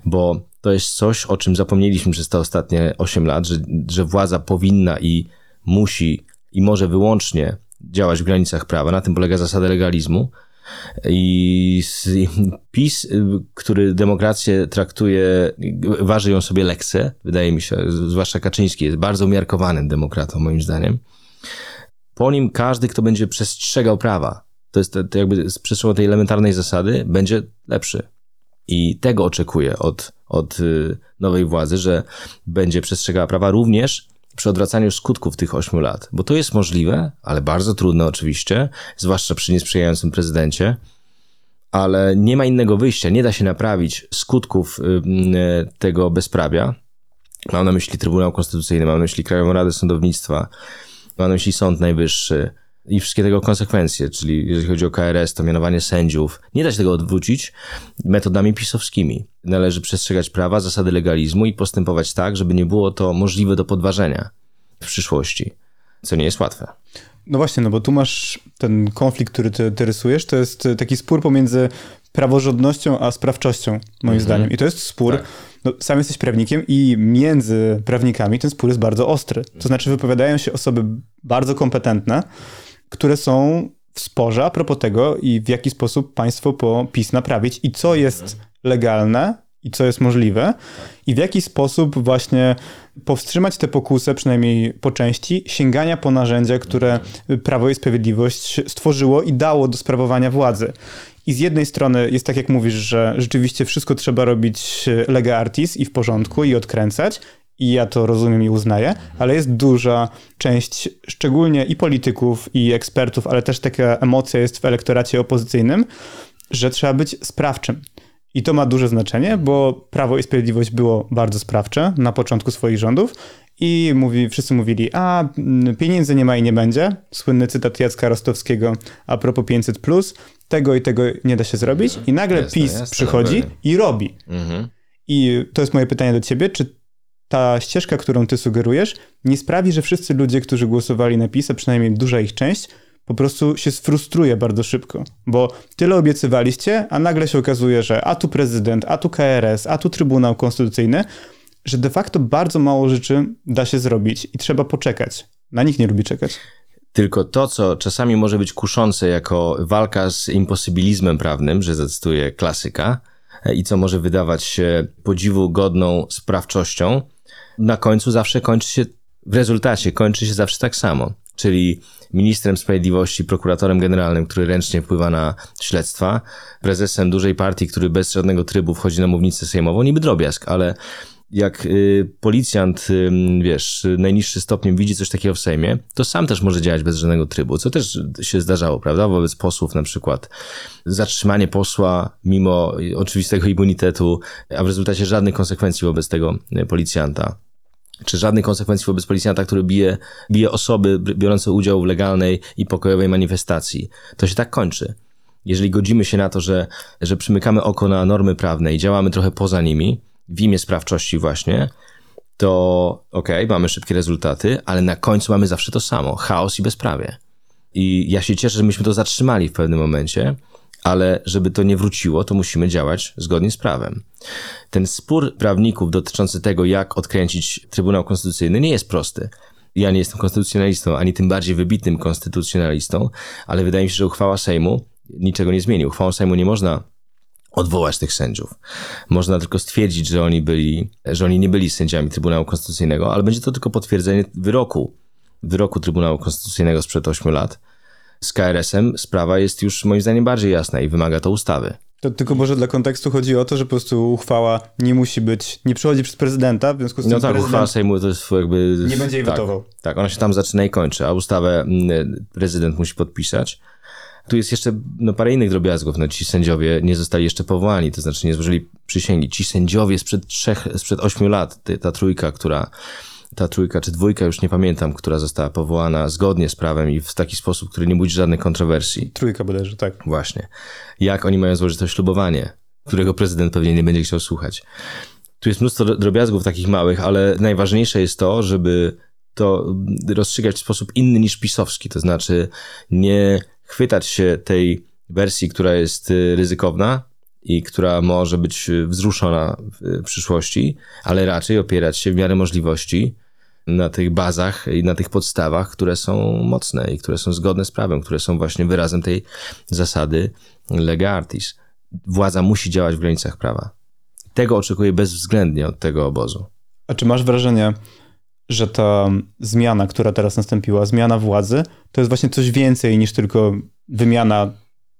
bo to jest coś, o czym zapomnieliśmy przez te ostatnie 8 lat, że, że władza powinna i musi i może wyłącznie działać w granicach prawa. Na tym polega zasada legalizmu. I PiS, który demokrację traktuje, waży ją sobie lekce, wydaje mi się, zwłaszcza Kaczyński jest bardzo umiarkowanym demokratą, moim zdaniem. Po nim każdy, kto będzie przestrzegał prawa, to jest to jakby z przestrzegał tej elementarnej zasady, będzie lepszy. I tego oczekuję od, od y, nowej władzy, że będzie przestrzegała prawa również przy odwracaniu skutków tych ośmiu lat. Bo to jest możliwe, ale bardzo trudne oczywiście, zwłaszcza przy niesprzyjającym prezydencie. Ale nie ma innego wyjścia, nie da się naprawić skutków y, y, tego bezprawia. Mam na myśli Trybunał Konstytucyjny, mam na myśli Krajową Radę Sądownictwa, mam na myśli Sąd Najwyższy, i wszystkie tego konsekwencje, czyli jeżeli chodzi o KRS, to mianowanie sędziów. Nie da się tego odwrócić metodami pisowskimi. Należy przestrzegać prawa, zasady legalizmu i postępować tak, żeby nie było to możliwe do podważenia w przyszłości, co nie jest łatwe. No właśnie, no bo tu masz ten konflikt, który ty, ty rysujesz, to jest taki spór pomiędzy praworządnością a sprawczością, moim mm -hmm. zdaniem. I to jest spór, tak. no, sam jesteś prawnikiem i między prawnikami ten spór jest bardzo ostry. To znaczy wypowiadają się osoby bardzo kompetentne, które są w sporze a propos tego i w jaki sposób państwo po PiS naprawić i co jest legalne i co jest możliwe i w jaki sposób właśnie powstrzymać tę pokusę, przynajmniej po części, sięgania po narzędzia, które Prawo i Sprawiedliwość stworzyło i dało do sprawowania władzy. I z jednej strony jest tak, jak mówisz, że rzeczywiście wszystko trzeba robić lega artis i w porządku i odkręcać, i ja to rozumiem i uznaję, ale jest duża część, szczególnie i polityków, i ekspertów, ale też taka emocja jest w elektoracie opozycyjnym, że trzeba być sprawczym. I to ma duże znaczenie, bo Prawo i Sprawiedliwość było bardzo sprawcze na początku swoich rządów i mówi, wszyscy mówili, a pieniędzy nie ma i nie będzie. Słynny cytat Jacka Rostowskiego a propos 500+, plus, tego i tego nie da się zrobić. I nagle jasne, PiS jasne, przychodzi i robi. Mhm. I to jest moje pytanie do ciebie, czy ta ścieżka, którą ty sugerujesz, nie sprawi, że wszyscy ludzie, którzy głosowali na PiS, a przynajmniej duża ich część, po prostu się sfrustruje bardzo szybko, bo tyle obiecywaliście, a nagle się okazuje, że a tu prezydent, a tu KRS, a tu Trybunał Konstytucyjny, że de facto bardzo mało rzeczy da się zrobić i trzeba poczekać. Na nich nie lubi czekać. Tylko to, co czasami może być kuszące jako walka z imposybilizmem prawnym, że zacytuję klasyka, e, i co może wydawać się podziwu godną sprawczością, na końcu zawsze kończy się, w rezultacie kończy się zawsze tak samo. Czyli ministrem sprawiedliwości, prokuratorem generalnym, który ręcznie wpływa na śledztwa, prezesem dużej partii, który bez żadnego trybu wchodzi na mównicę sejmową, niby drobiazg, ale jak y, policjant, y, wiesz, najniższy stopniem widzi coś takiego w Sejmie, to sam też może działać bez żadnego trybu, co też się zdarzało, prawda? Wobec posłów na przykład zatrzymanie posła mimo oczywistego immunitetu, a w rezultacie żadnych konsekwencji wobec tego y, policjanta czy żadnych konsekwencji wobec policjanta, który bije, bije osoby biorące udział w legalnej i pokojowej manifestacji. To się tak kończy. Jeżeli godzimy się na to, że, że przymykamy oko na normy prawne i działamy trochę poza nimi, w imię sprawczości właśnie, to okej, okay, mamy szybkie rezultaty, ale na końcu mamy zawsze to samo, chaos i bezprawie. I ja się cieszę, że myśmy to zatrzymali w pewnym momencie, ale żeby to nie wróciło, to musimy działać zgodnie z prawem. Ten spór prawników dotyczący tego, jak odkręcić Trybunał Konstytucyjny, nie jest prosty. Ja nie jestem konstytucjonalistą, ani tym bardziej wybitnym konstytucjonalistą, ale wydaje mi się, że uchwała Sejmu niczego nie zmieni. Uchwałą Sejmu nie można odwołać tych sędziów. Można tylko stwierdzić, że oni byli, że oni nie byli sędziami Trybunału Konstytucyjnego, ale będzie to tylko potwierdzenie wyroku, wyroku Trybunału Konstytucyjnego sprzed 8 lat. Z KRS-em sprawa jest już moim zdaniem bardziej jasna i wymaga to ustawy. To tylko może dla kontekstu chodzi o to, że po prostu uchwała nie musi być, nie przychodzi przez prezydenta, w związku z tym No tak, uchwała Sejmu to jest jakby... Nie będzie jej tak, wetował. Tak, ona się tam zaczyna i kończy, a ustawę mm, prezydent musi podpisać. Tu jest jeszcze no, parę innych drobiazgów. No, ci sędziowie nie zostali jeszcze powołani, to znaczy nie złożyli przysięgi. Ci sędziowie sprzed trzech, sprzed ośmiu lat, ta trójka, która ta trójka czy dwójka, już nie pamiętam, która została powołana zgodnie z prawem i w taki sposób, który nie budzi żadnych kontrowersji. Trójka bodajże, tak. Właśnie. Jak oni mają złożyć to ślubowanie, którego prezydent pewnie nie będzie chciał słuchać. Tu jest mnóstwo drobiazgów takich małych, ale najważniejsze jest to, żeby to rozstrzygać w sposób inny niż pisowski, to znaczy nie chwytać się tej wersji, która jest y, ryzykowna i która może być y, wzruszona w przyszłości, ale raczej opierać się w miarę możliwości na tych bazach i na tych podstawach, które są mocne i które są zgodne z prawem, które są właśnie wyrazem tej zasady lega artis. Władza musi działać w granicach prawa. Tego oczekuję bezwzględnie od tego obozu. A czy masz wrażenie, że ta zmiana, która teraz nastąpiła, zmiana władzy, to jest właśnie coś więcej niż tylko wymiana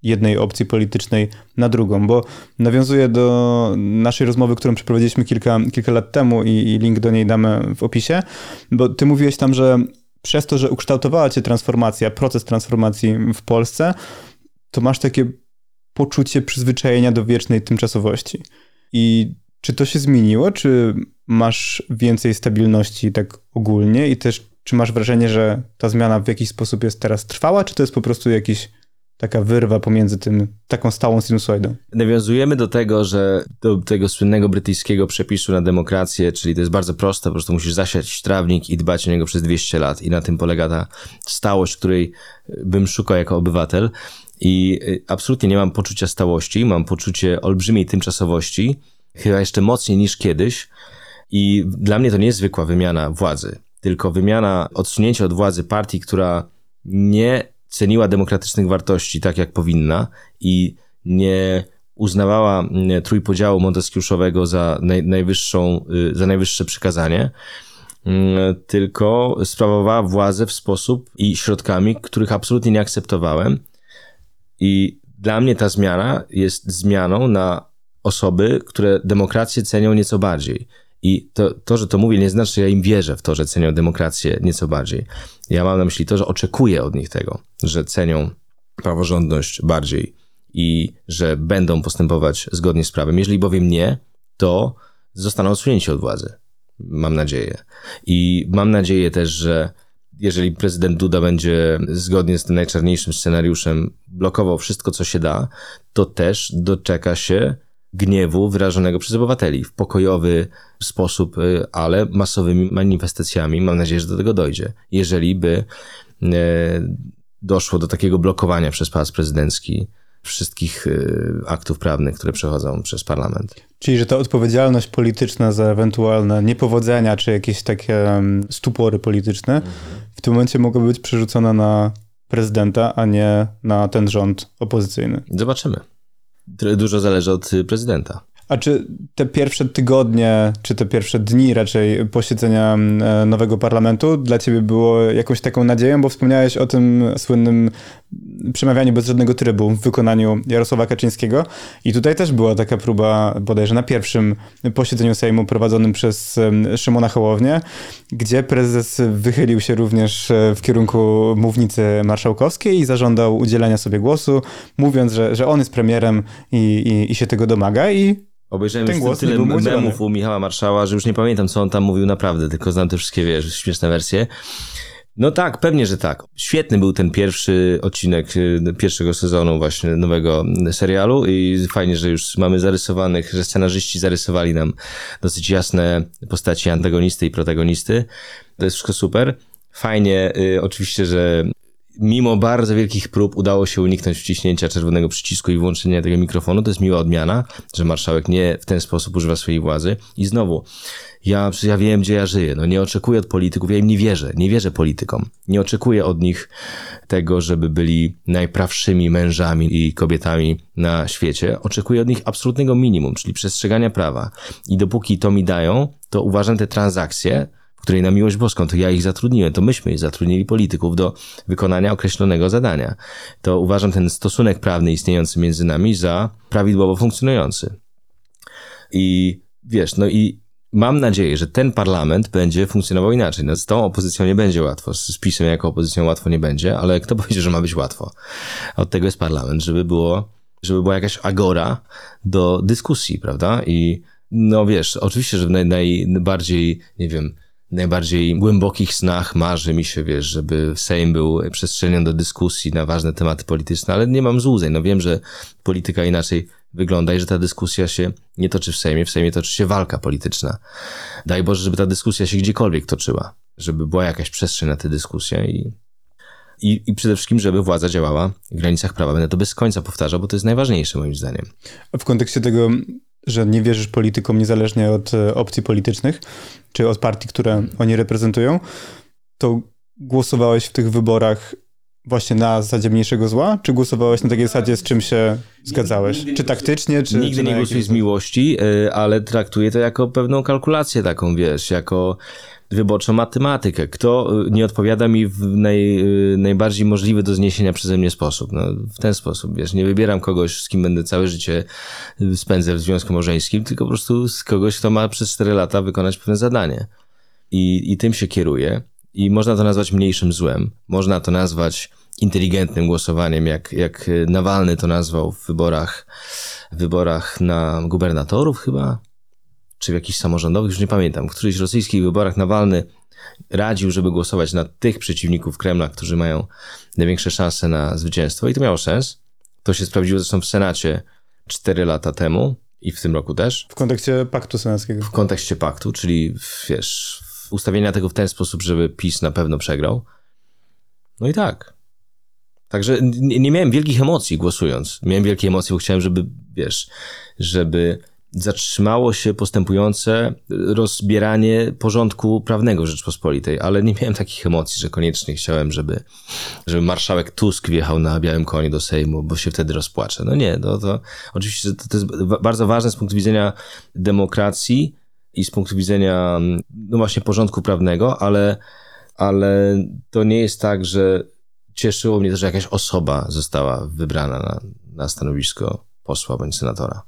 jednej opcji politycznej na drugą, bo nawiązuję do naszej rozmowy, którą przeprowadziliśmy kilka, kilka lat temu i, i link do niej damy w opisie, bo ty mówiłeś tam, że przez to, że ukształtowała cię transformacja, proces transformacji w Polsce, to masz takie poczucie przyzwyczajenia do wiecznej tymczasowości. I czy to się zmieniło? Czy masz więcej stabilności tak ogólnie i też czy masz wrażenie, że ta zmiana w jakiś sposób jest teraz trwała, czy to jest po prostu jakiś taka wyrwa pomiędzy tym, taką stałą sinusoidą. Nawiązujemy do tego, że do tego słynnego brytyjskiego przepisu na demokrację, czyli to jest bardzo proste, po prostu musisz zasiać trawnik i dbać o niego przez 200 lat i na tym polega ta stałość, której bym szukał jako obywatel i y, absolutnie nie mam poczucia stałości, mam poczucie olbrzymiej tymczasowości, chyba jeszcze mocniej niż kiedyś i dla mnie to nie jest zwykła wymiana władzy, tylko wymiana, odsunięcie od władzy partii, która nie ceniła demokratycznych wartości tak, jak powinna i nie uznawała mm, trójpodziału monteskiuszowego za naj, najwyższą, y, za najwyższe przykazanie, mm, tylko sprawowała władzę w sposób i środkami, których absolutnie nie akceptowałem. I dla mnie ta zmiana jest zmianą na osoby, które demokrację cenią nieco bardziej. I to, to, że to mówię, nie znaczy, że ja im wierzę w to, że cenią demokrację nieco bardziej. Ja mam na myśli to, że oczekuję od nich tego, że cenią praworządność bardziej i że będą postępować zgodnie z prawem. Jeżeli bowiem nie, to zostaną odsunięci od władzy. Mam nadzieję. I mam nadzieję też, że jeżeli prezydent Duda będzie zgodnie z tym najczarniejszym scenariuszem blokował wszystko, co się da, to też doczeka się gniewu wyrażonego przez obywateli w pokojowy sposób, y, ale masowymi manifestacjami. Mam nadzieję, że do tego dojdzie. Jeżeli by e, doszło do takiego blokowania przez Pałac Prezydencki wszystkich y, aktów prawnych, które przechodzą przez parlament. Czyli, że ta odpowiedzialność polityczna za ewentualne niepowodzenia czy jakieś takie stupory polityczne w tym momencie mogłaby być przerzucona na prezydenta, a nie na ten rząd opozycyjny. Zobaczymy. Dużo zależy od prezydenta. A czy te pierwsze tygodnie, czy te pierwsze dni raczej posiedzenia e, nowego parlamentu dla ciebie było jakąś taką nadzieją, bo wspomniałeś o tym słynnym przemawianiu bez żadnego trybu w wykonaniu Jarosława Kaczyńskiego. I tutaj też była taka próba bodajże na pierwszym posiedzeniu Sejmu prowadzonym przez Szymona Hołownię, gdzie prezes wychylił się również e, w kierunku mównicy marszałkowskiej i zażądał udzielenia sobie głosu, mówiąc, że, że on jest premierem i, i, i się tego domaga. I Obejrzałem Ten już tyle memów u Michała Marszała, że już nie pamiętam, co on tam mówił naprawdę, tylko znam te wszystkie, wiesz, śmieszne wersje. No tak, pewnie, że tak. Świetny był ten pierwszy odcinek y, pierwszego sezonu właśnie nowego serialu i fajnie, że już mamy zarysowanych, że scenarzyści zarysowali nam dosyć jasne postaci antagonisty i protagonisty. To jest wszystko super. Fajnie, y, oczywiście, że mimo bardzo wielkich prób udało się uniknąć wciśnięcia czerwonego przycisku i włączenia tego mikrofonu. To jest miła odmiana, że marszałek nie w ten sposób używa swojej władzy. I znowu, ja, ja wiem, gdzie ja żyję. No nie oczekuję od polityków, ja im nie wierzę. Nie wierzę politykom. Nie oczekuję od nich tego, żeby byli najprawszymi mężami i kobietami na świecie. Oczekuję od nich absolutnego minimum, czyli przestrzegania prawa. I dopóki to mi dają, to uważam te transakcje której na miłość boską to ja ich zatrudniłem, to myśmy zatrudnili polityków do wykonania określonego zadania. To uważam ten stosunek prawny istniejący między nami za prawidłowo funkcjonujący. I wiesz, no i mam nadzieję, że ten parlament będzie funkcjonował inaczej. No, z tą opozycją nie będzie łatwo, z PiSem jako opozycją łatwo nie będzie, ale kto powiedzie, że ma być łatwo? Od tego jest parlament, żeby było, żeby była jakaś agora do dyskusji, prawda? I no wiesz, oczywiście, że naj, najbardziej, nie wiem, najbardziej głębokich snach marzy mi się, wiesz, żeby Sejm był przestrzenią do dyskusji na ważne tematy polityczne, ale nie mam złudzeń. No wiem, że polityka inaczej wygląda i że ta dyskusja się nie toczy w Sejmie, w Sejmie toczy się walka polityczna. Daj Boże, żeby ta dyskusja się gdziekolwiek toczyła, żeby była jakaś przestrzeń na tę dyskusję i, i, i przede wszystkim, żeby władza działała w granicach prawa. Będę to bez końca powtarzał, bo to jest najważniejsze moim zdaniem. W kontekście tego że nie wierzysz politykom niezależnie od e, opcji politycznych, czy od partii, które oni reprezentują, to głosowałeś w tych wyborach właśnie na zasadzie mniejszego zła, czy głosowałeś na takiej zasadzie, z czym się zgadzałeś? Czy taktycznie, czy... Nigdy czy nie głosuję z miłości, e, ale traktuję to jako pewną kalkulację taką, wiesz, jako wyborczą matematykę. Kto y, nie odpowiada mi w naj, y, najbardziej możliwy do zniesienia przeze mnie sposób? No, w ten sposób, wiesz, nie wybieram kogoś, z kim będę całe życie y, spędzę w związku małżeńskim, tylko po prostu z kogoś, kto ma przez 4 lata wykonać pewne zadanie. I, I tym się kieruję. I można to nazwać mniejszym złem. Można to nazwać inteligentnym głosowaniem, jak, jak Nawalny to nazwał w wyborach, w wyborach na gubernatorów chyba, czy w jakichś samorządowych, już nie pamiętam, w którychś rosyjskich wyborach Nawalny radził, żeby głosować na tych przeciwników Kremla, którzy mają największe szanse na zwycięstwo i to miało sens. To się sprawdziło zresztą w Senacie 4 lata temu i w tym roku też. W kontekście paktu senackiego. W kontekście paktu, czyli wiesz, ustawienia tego w ten sposób, żeby PiS na pewno przegrał. No i tak. Także nie, nie miałem wielkich emocji głosując. Miałem wielkie emocje, bo chciałem, żeby, wiesz, żeby zatrzymało się postępujące rozbieranie porządku prawnego Rzeczpospolitej, ale nie miałem takich emocji, że koniecznie chciałem, żeby, żeby marszałek Tusk wjechał na białym koniu do Sejmu, bo się wtedy rozpłaczę. No nie, to, to oczywiście to, to jest bardzo ważne z punktu widzenia demokracji i z punktu widzenia no właśnie porządku prawnego, ale, ale to nie jest tak, że cieszyło mnie to, że jakaś osoba została wybrana na, na stanowisko posła bądź senatora.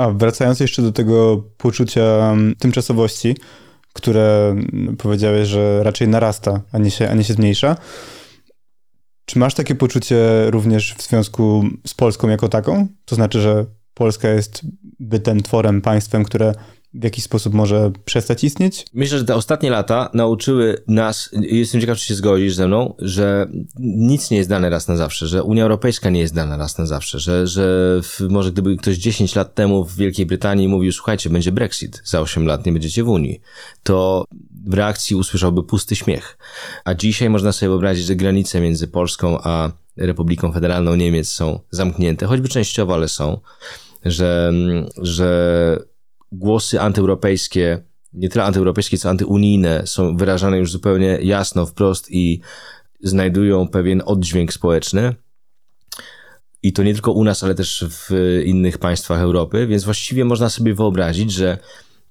A wracając jeszcze do tego poczucia mm, tymczasowości, które mm, powiedziałeś, że raczej narasta, a nie się, a nie się zmniejsza. Czy masz takie poczucie również w związku z Polską jako taką? To znaczy, że Polska jest bytem, tworem, państwem, które w jakiś sposób może przestać istnieć? Myślę, że te ostatnie lata nauczyły nas, jestem ciekaw, czy się zgodzisz ze mną, że nic nie jest dane raz na zawsze, że Unia Europejska nie jest dana raz na zawsze, że, że w, może gdyby ktoś 10 lat temu w Wielkiej Brytanii mówił, słuchajcie, będzie Brexit, za 8 lat nie będziecie w Unii, to w reakcji usłyszałby pusty śmiech. A dzisiaj można sobie wyobrazić, że granice między Polską a Republiką Federalną Niemiec są zamknięte, choćby częściowo, ale są, że, że głosy antyeuropejskie, nie tyle antyeuropejskie, co antyunijne są wyrażane już zupełnie jasno, wprost i znajdują pewien oddźwięk społeczny. I to nie tylko u nas, ale też w innych państwach Europy, więc właściwie można sobie wyobrazić, że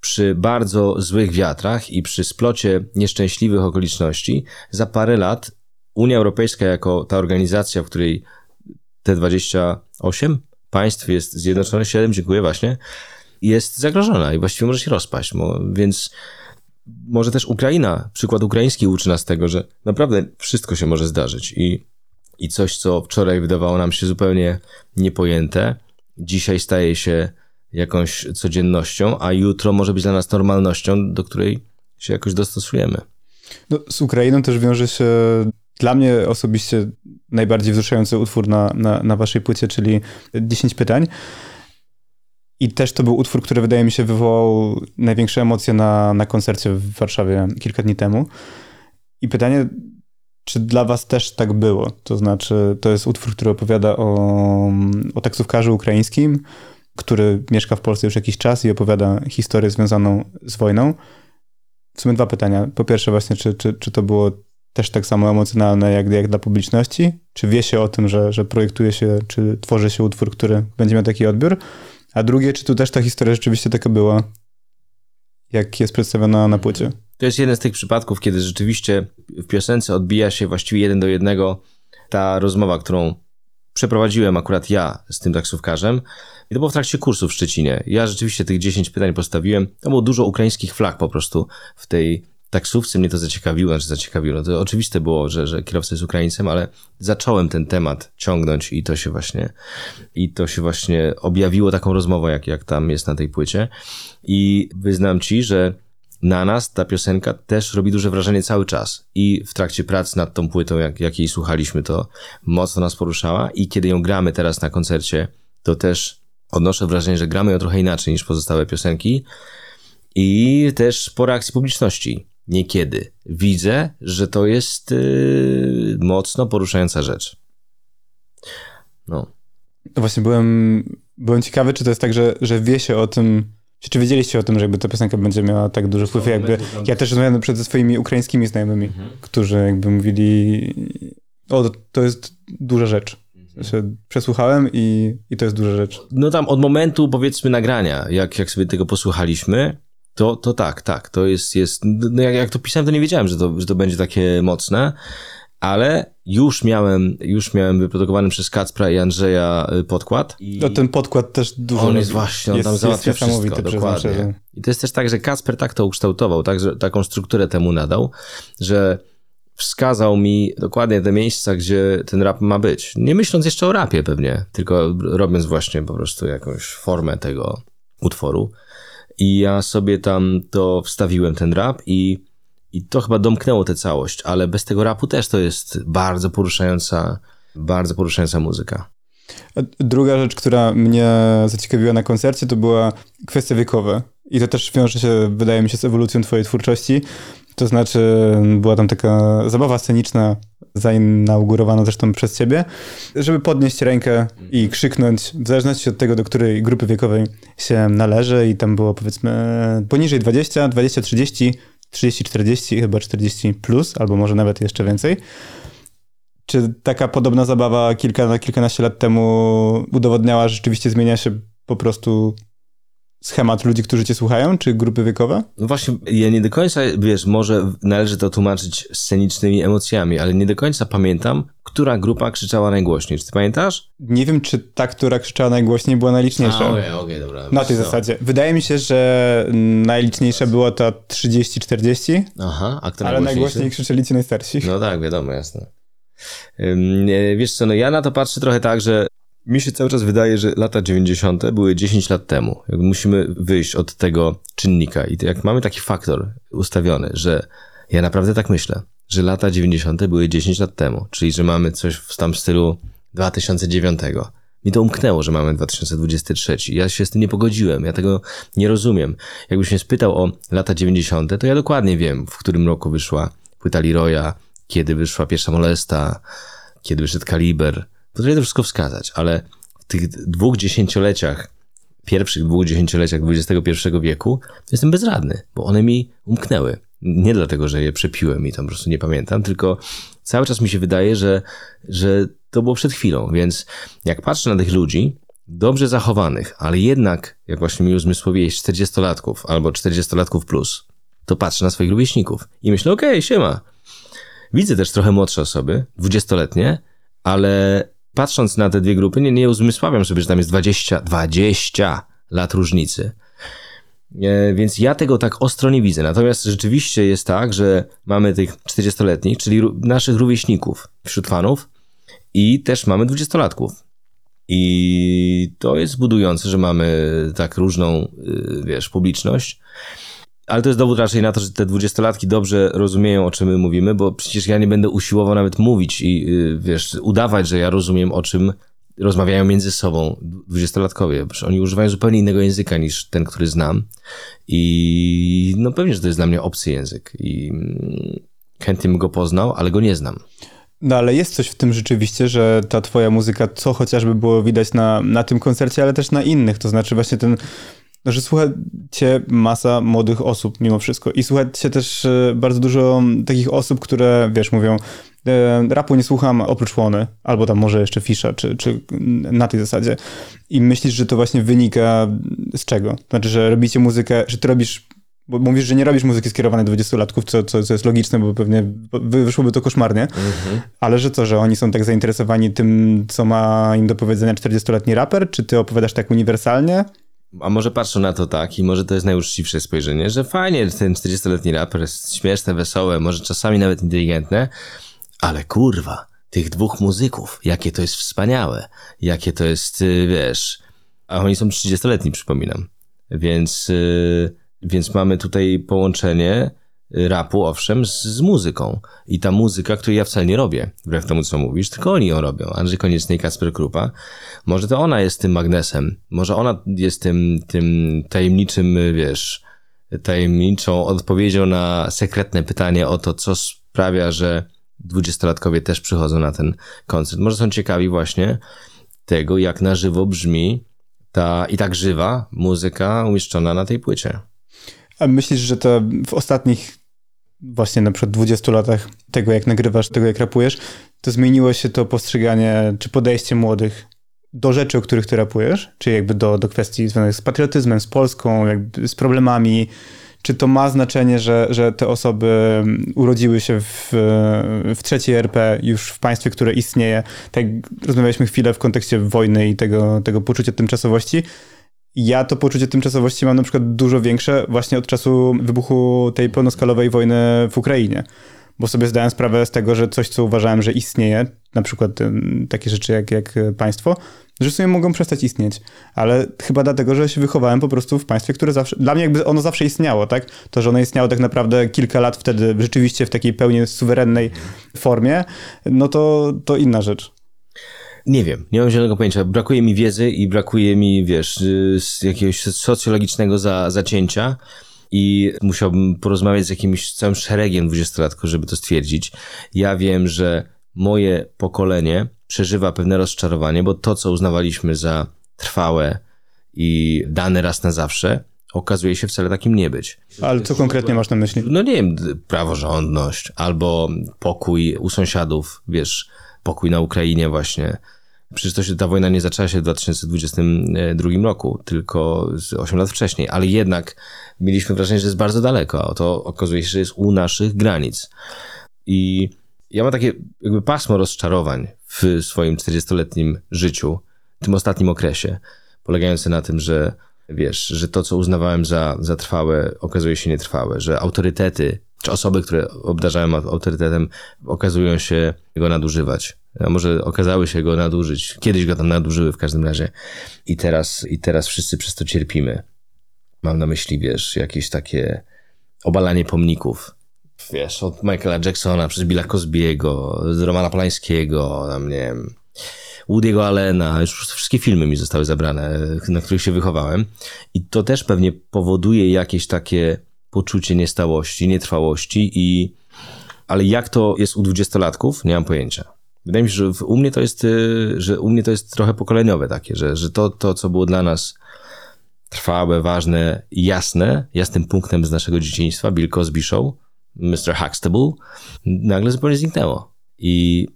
przy bardzo złych wiatrach i przy splocie nieszczęśliwych okoliczności, za parę lat Unia Europejska, jako ta organizacja, w której te 28 państw jest zjednoczone, 7, dziękuję właśnie, jest zagrożona i właściwie może się rozpaść. Więc może też Ukraina, przykład ukraiński uczy nas tego, że naprawdę wszystko się może zdarzyć i, i coś, co wczoraj wydawało nam się zupełnie niepojęte, dzisiaj staje się jakąś codziennością, a jutro może być dla nas normalnością, do której się jakoś dostosujemy. No, z Ukrainą też wiąże się dla mnie osobiście najbardziej wzruszający utwór na, na, na waszej płycie, czyli 10 pytań. I też to był utwór, który wydaje mi się wywołał największe emocje na, na koncercie w Warszawie kilka dni temu. I pytanie, czy dla was też tak było? To znaczy, to jest utwór, który opowiada o, o taksówkarzu ukraińskim, który mieszka w Polsce już jakiś czas i opowiada historię związaną z wojną. W sumie dwa pytania. Po pierwsze właśnie, czy, czy, czy to było też tak samo emocjonalne jak, jak dla publiczności? Czy wie się o tym, że, że projektuje się, czy tworzy się utwór, który będzie miał taki odbiór? A drugie, czy tu też ta historia rzeczywiście taka była, jak jest przedstawiona na płycie? To jest jeden z tych przypadków, kiedy rzeczywiście w piosence odbija się właściwie jeden do jednego ta rozmowa, którą przeprowadziłem akurat ja z tym taksówkarzem. I to było w trakcie kursu w Szczecinie. Ja rzeczywiście tych 10 pytań postawiłem. To było dużo ukraińskich flag po prostu w tej taksówce. Mnie to zaciekawiło, znaczy zaciekawiło. No to oczywiste było, że, że kierowca jest Ukraińcem, ale zacząłem ten temat ciągnąć i to się właśnie, i to się właśnie objawiło taką rozmową, jak, jak tam jest na tej płycie. I wyznam ci, że na nas ta piosenka też robi duże wrażenie cały czas. I w trakcie pracy nad tą płytą, jak, jak jej słuchaliśmy, to mocno nas poruszała. I kiedy ją gramy teraz na koncercie, to też odnoszę wrażenie, że gramy ją trochę inaczej niż pozostałe piosenki. I też po reakcji publiczności niekiedy widzę, że to jest yy, mocno poruszająca rzecz. No. no. właśnie byłem, byłem ciekawy, czy to jest tak, że, że wie się o tym, czy, czy wiedzieliście o tym, że jakby ta piosenka będzie miała tak duży wpływ, jakby, ja też rozmawiałem przed swoimi ukraińskimi znajomymi, mhm. którzy jakby mówili, o, to jest duża rzecz. Mhm. Przesłuchałem i, i to jest duża rzecz. No tam od momentu powiedzmy nagrania, jak, jak sobie tego posłuchaliśmy, to, to tak, tak, to jest, jest no jak, jak to pisałem, to nie wiedziałem, że to, że to będzie takie mocne, ale już miałem, już miałem wyprodukowany przez Kacpra i Andrzeja y, podkład. I no ten podkład też dużo... On jest właśnie, on jest, tam załatwia wszystko, dokładnie. I to jest też tak, że Kacper tak to ukształtował, tak, że taką strukturę temu nadał, że wskazał mi dokładnie te miejsca, gdzie ten rap ma być. Nie myśląc jeszcze o rapie pewnie, tylko robiąc właśnie po prostu jakąś formę tego utworu. I ja sobie tam to wstawiłem, ten rap i, i to chyba domknęło tę całość, ale bez tego rapu też to jest bardzo poruszająca, bardzo poruszająca muzyka. Druga rzecz, która mnie zaciekawiła na koncercie, to była kwestia wiekowa. I to też wiąże się, wydaje mi się, z ewolucją twojej twórczości. To znaczy, była tam taka zabawa sceniczna, zainaugurowana zresztą przez ciebie, żeby podnieść rękę i krzyknąć, w zależności od tego, do której grupy wiekowej się należy. I tam było powiedzmy poniżej 20, 20, 30, 30, 40, chyba 40 plus, albo może nawet jeszcze więcej. Czy taka podobna zabawa kilka, kilkanaście lat temu udowodniała, że rzeczywiście zmienia się po prostu schemat ludzi, którzy cię słuchają, czy grupy wiekowe? No właśnie, ja nie do końca, wiesz, może należy to tłumaczyć scenicznymi emocjami, ale nie do końca pamiętam, która grupa krzyczała najgłośniej. Czy ty pamiętasz? Nie wiem, czy ta, która krzyczała najgłośniej była najliczniejsza. Okej, okej, okay, dobra. Na tej zasadzie. Wydaje mi się, że najliczniejsza była ta 30-40. Aha, a która Ale najgłośniej krzyczeli ci najstarsi. No tak, wiadomo, jasne. Wiesz co, no ja na to patrzę trochę tak, że mi się cały czas wydaje, że lata 90. były 10 lat temu. Jakby musimy wyjść od tego czynnika. I jak mamy taki faktor ustawiony, że ja naprawdę tak myślę, że lata 90. były 10 lat temu, czyli że mamy coś w tam stylu 2009. Mi to umknęło, że mamy 2023. Ja się z tym nie pogodziłem, ja tego nie rozumiem. Jakbyś mnie spytał o lata 90., to ja dokładnie wiem, w którym roku wyszła płyta Leroya, kiedy wyszła pierwsza molesta, kiedy wyszedł Kaliber. Potrafię to wszystko wskazać, ale w tych dwóch dziesięcioleciach, pierwszych dwóch dziesięcioleciach XXI wieku jestem bezradny, bo one mi umknęły. Nie dlatego, że je przepiłem i tam po prostu nie pamiętam, tylko cały czas mi się wydaje, że, że to było przed chwilą, więc jak patrzę na tych ludzi, dobrze zachowanych, ale jednak, jak właśnie mi uzmysłowiłeś, 40-latków albo 40-latków plus, to patrzę na swoich rówieśników i myślę, okej, okay, siema. Widzę też trochę młodsze osoby, 20-letnie, ale patrząc na te dwie grupy, nie, nie uzmysławiam sobie, że tam jest 20, 20 lat różnicy. E, więc ja tego tak ostro nie widzę. Natomiast rzeczywiście jest tak, że mamy tych 40-letnich, czyli naszych rówieśników wśród fanów i też mamy 20-latków. I to jest budujące, że mamy tak różną, y, wiesz, publiczność. Ale to jest dowód raczej na to, że te dwudziestolatki dobrze rozumieją, o czym my mówimy, bo przecież ja nie będę usiłował nawet mówić i, y, wiesz, udawać, że ja rozumiem, o czym rozmawiają między sobą dwudziestolatkowie. Oni używają zupełnie innego języka niż ten, który znam. I no pewnie, że to jest dla mnie obcy język. I mm, chętnie bym go poznał, ale go nie znam. No ale jest coś w tym rzeczywiście, że ta twoja muzyka, co chociażby było widać na, na tym koncercie, ale też na innych, to znaczy właśnie ten, no, że słucha cię masa młodych osób mimo wszystko i słucha cię też e, bardzo dużo takich osób, które, wiesz, mówią, e, rapu nie słucham oprócz Łony, albo tam może jeszcze Fisza, czy, czy na tej zasadzie. I myślisz, że to właśnie wynika z czego? Znaczy, że robicie muzykę, że ty robisz bo mówisz, że nie robisz muzyki skierowanej do 20-latków, co, co, co jest logiczne, bo pewnie wyszłoby to koszmarnie, mhm. ale że co, że oni są tak zainteresowani tym, co ma im do powiedzenia 40-letni raper, czy ty opowiadasz tak uniwersalnie? A może patrzą na to tak i może to jest najuczciwsze spojrzenie, że fajnie, ten 40-letni raper jest śmieszne, wesołe, może czasami nawet inteligentne, ale kurwa, tych dwóch muzyków, jakie to jest wspaniałe, jakie to jest, y, wiesz, a oni są 30-letni, przypominam, więc... Yy więc mamy tutaj połączenie y, rapu, owszem, z, z, muzyką. I ta muzyka, której ja wcale nie robię, wbrew temu, co mówisz, tylko oni ją robią. Andrzej Konieczny i Kasper Krupa. Może to ona jest tym magnesem. Może ona jest tym, tym tajemniczym, wiesz, tajemniczą odpowiedzią na sekretne pytanie o to, co sprawia, że dwudziestolatkowie też przychodzą na ten koncert. Może są ciekawi właśnie tego, jak na żywo brzmi ta i tak żywa muzyka umieszczona na tej płycie. A myślisz, że to w ostatnich właśnie na przykład 20 latach tego, jak nagrywasz, tego, jak rapujesz, to zmieniło się to postrzeganie czy podejście młodych do rzeczy, o których ty rapujesz, czyli jakby do, do kwestii związanych z patriotyzmem, z Polską, jakby z problemami, czy to ma znaczenie, że, że te osoby urodziły się w, w trzeciej RP, już w państwie, które istnieje? Tak rozmawialiśmy chwilę w kontekście wojny i tego, tego poczucia tymczasowości ja to poczucie tymczasowości mam na przykład dużo większe właśnie od czasu wybuchu tej pełnoskalowej wojny w Ukrainie. Bo sobie zdałem sprawę z tego, że coś, co uważałem, że istnieje, na przykład takie rzeczy jak, jak państwo, że w sumie mogą przestać istnieć. Ale chyba dlatego, że się wychowałem po prostu w państwie, które zawsze, dla mnie jakby ono zawsze istniało, tak? To, że ono istniało tak naprawdę kilka lat wtedy rzeczywiście w takiej pełni suwerennej formie, no to, to inna rzecz. Nie wiem, nie mam zielonego pojęcia. Brakuje mi wiedzy i brakuje mi, wiesz, y, jakiegoś socjologicznego za, zacięcia i musiałbym porozmawiać z jakimś całym szeregiem dwudziestolatków, żeby to stwierdzić. Ja wiem, że moje pokolenie przeżywa pewne rozczarowanie, bo to, co uznawaliśmy za trwałe i dane raz na zawsze, okazuje się wcale takim nie być. Ale co konkretnie masz na myśli? No nie wiem, praworządność albo pokój u sąsiadów, wiesz, pokój na Ukrainie właśnie. Przecież to się, ta wojna nie zaczęła się w 2022 roku, tylko 8 lat wcześniej, ale jednak mieliśmy wrażenie, że jest bardzo daleko, a to okazuje się, że jest u naszych granic. I ja mam takie jakby pasmo rozczarowań w swoim 40-letnim życiu, tym ostatnim okresie, polegające na tym, że wiesz, że to, co uznawałem za, za trwałe, okazuje się nietrwałe, że autorytety, czy osoby, które obdarzałem autorytetem, okazują się go nadużywać a może okazały się go nadużyć. Kiedyś go tam nadużyły w każdym razie. I teraz, i teraz wszyscy przez to cierpimy. Mam na myśli, wiesz, jakieś takie obalanie pomników. Wiesz, od Michaela Jacksona przez Billa Cosbiego, z Romana Polańskiego, tam nie wiem, Woody'ego Allena, już wszystkie filmy mi zostały zabrane, na których się wychowałem. I to też pewnie powoduje jakieś takie poczucie niestałości, nietrwałości i... Ale jak to jest u dwudziestolatków? Nie mam pojęcia Wydaje mi się, że u mnie to jest, y, że u mnie to jest trochę pokoleniowe takie, że, że to, to, co było dla nas trwałe, ważne, jasne, jasnym punktem z naszego dzieciństwa, Bill Cosby Show, Mr. Huxtable, nagle zupełnie zniknęło. I,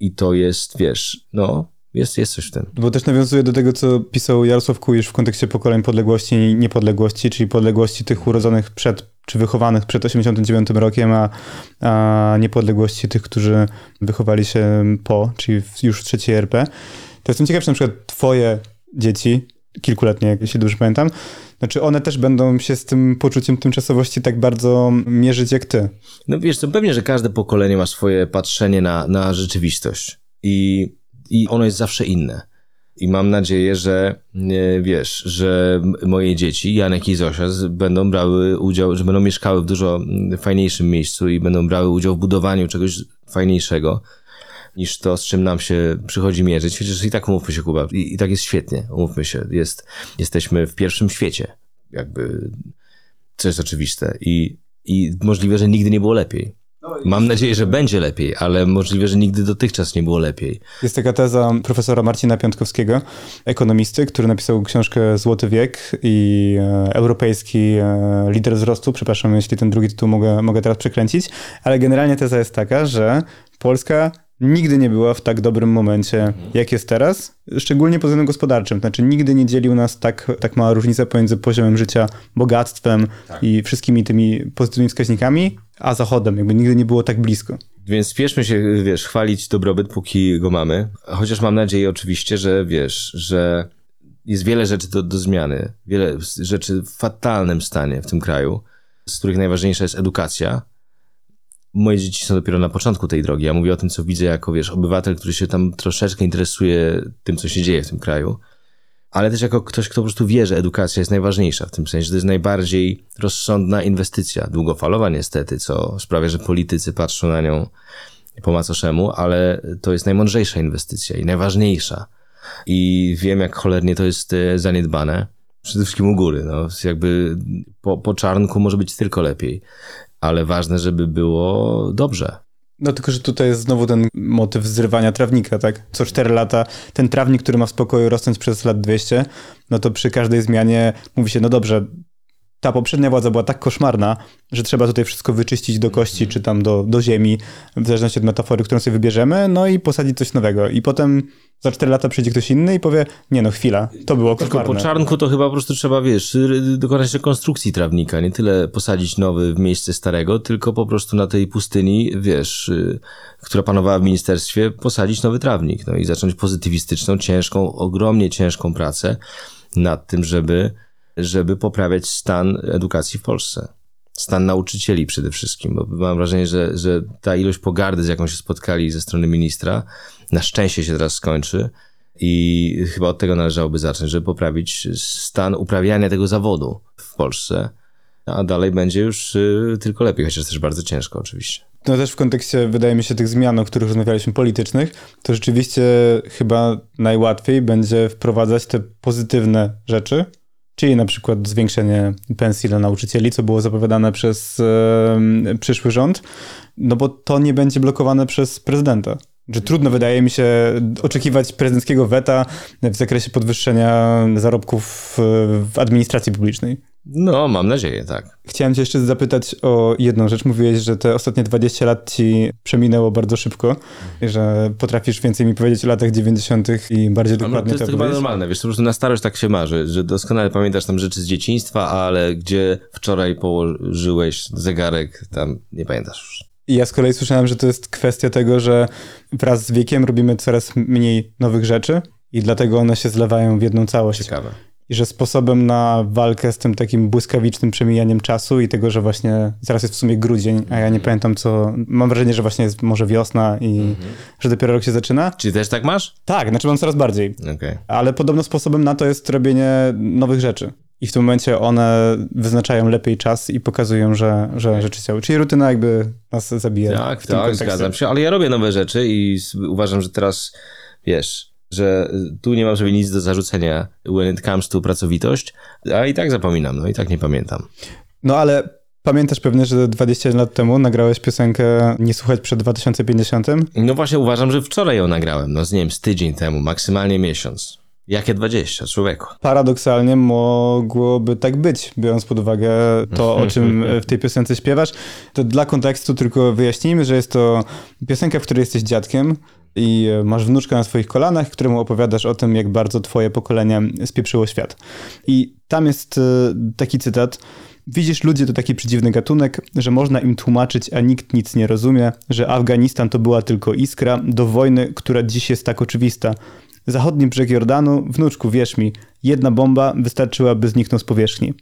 i to jest, wiesz, no, jest, jest coś w tym. Bo też nawiązuje do tego, co pisał Jarosław Kujisz w kontekście pokoleń podległości i niepodległości, czyli podległości tych urodzonych przed, czy wychowanych przed 89 rokiem, a, a niepodległości tych, którzy wychowali się po, czyli już w trzeciej RP. To jestem ciekaw, czy na przykład twoje dzieci, kilkuletnie, jak się dobrze pamiętam, znaczy one też będą się z tym poczuciem tymczasowości tak bardzo mierzyć jak ty. No wiesz, to pewnie, że każde pokolenie ma swoje patrzenie na, na rzeczywistość. I i ono jest zawsze inne. I mam nadzieję, że wiesz, że moje dzieci, Janek i Zosia, będą brały udział, że będą mieszkały w dużo fajniejszym miejscu i będą brały udział w budowaniu czegoś fajniejszego niż to, z czym nam się przychodzi mierzyć. Chociaż i tak umówmy się, Kuba, i, i tak jest świetnie, umówmy się. Jest, jesteśmy w pierwszym świecie, jakby, co jest oczywiste. I, I możliwe, że nigdy nie było lepiej. Mam nadzieję, że będzie lepiej, ale możliwe, że nigdy dotychczas nie było lepiej. Jest taka teza profesora Marcina Piątkowskiego, ekonomisty, który napisał książkę Złoty wiek i e, europejski e, lider wzrostu. Przepraszam, jeśli ten drugi tytuł mogę, mogę teraz przekręcić, ale generalnie teza jest taka, że Polska nigdy nie była w tak dobrym momencie, mhm. jak jest teraz, szczególnie pod względem gospodarczym. Znaczy, nigdy nie dzielił nas tak, tak mała różnica pomiędzy poziomem życia, bogactwem tak. i wszystkimi tymi pozytywnymi wskaźnikami, a Zachodem. Jakby nigdy nie było tak blisko. Więc spieszmy się, wiesz, chwalić dobrobyt, póki go mamy. Chociaż mam nadzieję oczywiście, że wiesz, że jest wiele rzeczy do, do zmiany, wiele rzeczy w fatalnym stanie w tym kraju, z których najważniejsza jest edukacja moje dzieci są dopiero na początku tej drogi. Ja mówię o tym, co widzę jako, wiesz, obywatel, który się tam troszeczkę interesuje tym, co się dzieje w tym kraju, ale też jako ktoś, kto po prostu wie, że edukacja jest najważniejsza, w tym sensie, że to jest najbardziej rozsądna inwestycja, długofalowa niestety, co sprawia, że politycy patrzą na nią po macoszemu, ale to jest najmądrzejsza inwestycja i najważniejsza. I wiem, jak cholernie to jest e, zaniedbane. Przede wszystkim u góry, no, jakby po, po czarnku może być tylko lepiej ale ważne, żeby było dobrze. No tylko, że tutaj jest znowu ten motyw zrywania trawnika, tak? Co 4 lata ten trawnik, który ma w spokoju rosnąć przez lat 200, no to przy każdej zmianie mówi się, no dobrze, ta poprzednia władza była tak koszmarna, że trzeba tutaj wszystko wyczyścić do kości, czy tam do, do ziemi, w zależności od metafory, którą sobie wybierzemy, no i posadzić coś nowego. I potem za 4 lata przyjdzie ktoś inny i powie, nie no, chwila, to było koszmarne. Tylko po czarnku to chyba po prostu trzeba, wiesz, dokonać rekonstrukcji trawnika, nie tyle posadzić nowy w miejsce starego, tylko po prostu na tej pustyni, wiesz, y, która panowała w ministerstwie, posadzić nowy trawnik, no i zacząć pozytywistyczną, ciężką, ogromnie ciężką pracę nad tym, żeby żeby poprawiać stan edukacji w Polsce. Stan nauczycieli przede wszystkim, bo mam wrażenie, że, że ta ilość pogardy, z jaką się spotkali ze strony ministra, na szczęście się teraz skończy i chyba od tego należałoby zacząć, żeby poprawić stan uprawiania tego zawodu w Polsce, a dalej będzie już y, tylko lepiej, chociaż też bardzo ciężko oczywiście. No też w kontekście, wydaje mi się, tych zmian, o których rozmawialiśmy, politycznych, to rzeczywiście chyba najłatwiej będzie wprowadzać te pozytywne rzeczy, czyli na przykład zwiększenie pensji dla nauczycieli, co było zapowiadane przez e, przyszły rząd, no bo to nie będzie blokowane przez prezydenta. Że trudno, wydaje mi się, oczekiwać prezydenckiego weta w zakresie podwyższenia zarobków w administracji publicznej. No, mam nadzieję, tak. Chciałem cię jeszcze zapytać o jedną rzecz. Mówiłeś, że te ostatnie 20 lat ci przeminęło bardzo szybko, że potrafisz więcej mi powiedzieć o latach 90. i bardziej no, dokładnie no, to jest to chyba normalne, wiesz, po prostu na starość tak się marzy, że doskonale pamiętasz tam rzeczy z dzieciństwa, ale gdzie wczoraj położyłeś zegarek, tam nie pamiętasz już. Ja z kolei słyszałem, że to jest kwestia tego, że wraz z wiekiem robimy coraz mniej nowych rzeczy i dlatego one się zlewają w jedną całość. Ciekawe i że sposobem na walkę z tym takim błyskawicznym przemijaniem czasu i tego, że właśnie zaraz jest w sumie grudzień, a ja nie pamiętam co, mam wrażenie, że właśnie jest może wiosna i -hmm. że dopiero rok się zaczyna. Czy też tak masz? Tak, znaczy mam coraz bardziej. Okay. Ale podobno sposobem na to jest robienie nowych rzeczy. I w tym momencie one wyznaczają lepiej czas i pokazują, że, że rzeczy działają. Czyli rutyna jakby nas zabija. Tak, tak, zgadzam się. Ale ja robię nowe rzeczy i uważam, że teraz, wiesz, że tu nie mam sobie nic do zarzucenia when it comes to pracowitość, a i tak zapominam, no i tak nie pamiętam. No ale Pamiętasz pewnie, że 20 lat temu nagrałeś piosenkę Nie słuchać przed 2050? No właśnie uważam, że wczoraj ją nagrałem, no z nie wiem, z tydzień temu, maksymalnie miesiąc. Jakie 20, człowieku? Paradoksalnie mogłoby tak być, biorąc pod uwagę to, o czym w tej piosence śpiewasz. To dla kontekstu tylko wyjaśnijmy, że jest to piosenka, w której jesteś dziadkiem i masz wnuczkę na swoich kolanach, któremu opowiadasz o tym, jak bardzo twoje pokolenie spieprzyło świat. I tam jest e, taki cytat. Widzisz, ludzie to taki przedziwny gatunek, że można im tłumaczyć, a nikt nic nie rozumie, że Afganistan to była tylko iskra do wojny, która dziś jest tak oczywista. Zachodni brzeg Jordanu, wnuczku, wierz mi, jedna bomba wystarczyłaby zniknąć z powierzchni.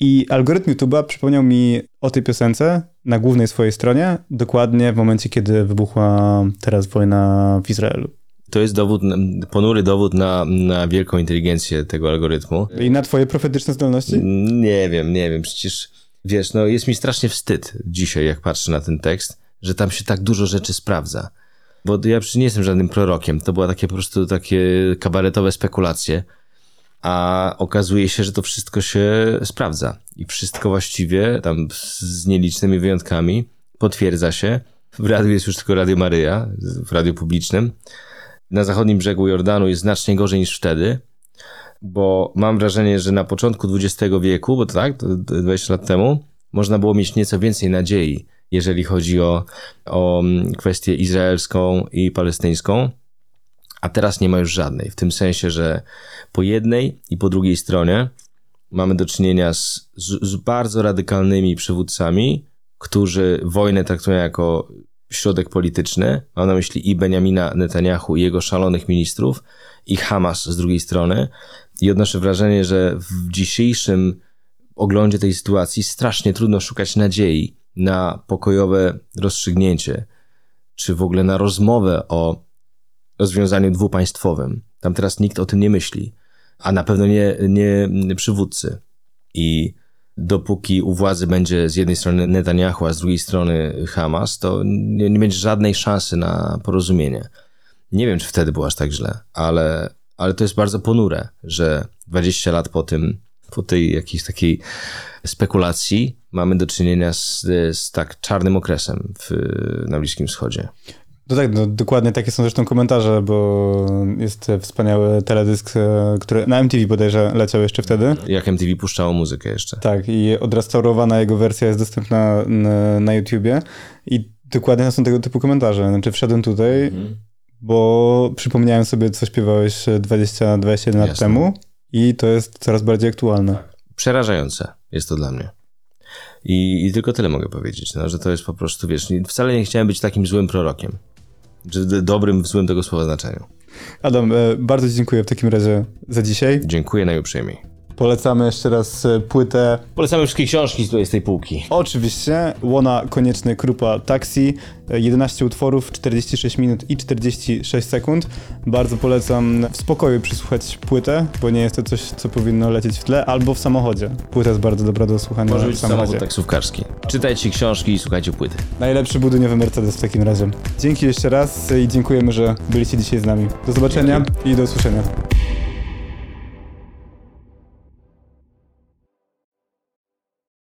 I algorytm YouTube'a przypomniał mi o tej piosence na głównej swojej stronie, dokładnie w momencie, kiedy wybuchła teraz wojna w Izraelu. To jest dowód, ponury dowód na, na wielką inteligencję tego algorytmu. I na twoje profetyczne zdolności? Nie wiem, nie wiem, przecież wiesz, no jest mi strasznie wstyd dzisiaj, jak patrzę na ten tekst, że tam się tak dużo rzeczy sprawdza. Bo ja przecież nie jestem żadnym prorokiem, to były takie po prostu takie kabaretowe spekulacje, a okazuje się, że to wszystko się sprawdza i wszystko właściwie, tam z nielicznymi wyjątkami, potwierdza się. W radiu jest już tylko Radio Maryja, w radiu publicznym. Na zachodnim brzegu Jordanu jest znacznie gorzej niż wtedy, bo mam wrażenie, że na początku XX wieku, bo tak, 20 lat temu, można było mieć nieco więcej nadziei, jeżeli chodzi o, o kwestię izraelską i palestyńską, a teraz nie ma już żadnej. W tym sensie, że po jednej i po drugiej stronie mamy do czynienia z, z, z bardzo radykalnymi przywódcami, którzy wojnę traktują jako środek polityczny. Mam na myśli i Benjamina Netanyahu i jego szalonych ministrów, i Hamas z drugiej strony. I odnoszę wrażenie, że w dzisiejszym oglądzie tej sytuacji strasznie trudno szukać nadziei na pokojowe rozstrzygnięcie, czy w ogóle na rozmowę o rozwiązaniu dwupaństwowym. Tam teraz nikt o tym nie myśli, a na pewno nie, nie przywódcy. I dopóki u władzy będzie z jednej strony Netanyahu, a z drugiej strony Hamas, to nie, nie będzie żadnej szansy na porozumienie. Nie wiem, czy wtedy było aż tak źle, ale, ale to jest bardzo ponure, że 20 lat po tym, po tej jakiejś takiej spekulacji mamy do czynienia z, z tak czarnym okresem w, na Bliskim Wschodzie. No tak, no, dokładnie takie są zresztą komentarze, bo jest wspaniały teledysk, e, który na MTV bodajże leciał jeszcze wtedy. Jak MTV puszczało muzykę jeszcze. Tak, i odrestaurowana jego wersja jest dostępna na, na YouTubie i dokładnie są tego typu komentarze. Znaczy wszedłem tutaj, mhm. bo przypomniałem sobie, co śpiewałeś 20-21 lat temu i to jest coraz bardziej aktualne. Przerażające jest to dla mnie. I, I, tylko tyle mogę powiedzieć, no, że to jest po prostu, wiesz, wcale nie chciałem być takim złym prorokiem. Czy dobrym w złym tego słowa znaczeniu. Adam, e, bardzo dziękuję w takim razie za dzisiaj. Dziękuję najuprzejmiej. Polecamy jeszcze raz e, płytę. Polecamy wszystkie książki z tej półki. Oczywiście. Łona Konieczny Krupa Taxi. 11 utworów, 46 minut i 46 sekund. Bardzo polecam w spokoju przysłuchać płytę, bo nie jest to coś, co powinno lecieć w tle, albo w samochodzie. Płyta jest bardzo dobra do słuchania Może być w samochodzie. samochód taksówkarski. Czytajcie książki i słuchajcie płyty. Najlepszy budyniowy Mercedes w takim razie. Dzięki jeszcze raz i dziękujemy, że byliście dzisiaj z nami. Do zobaczenia i do usłyszenia.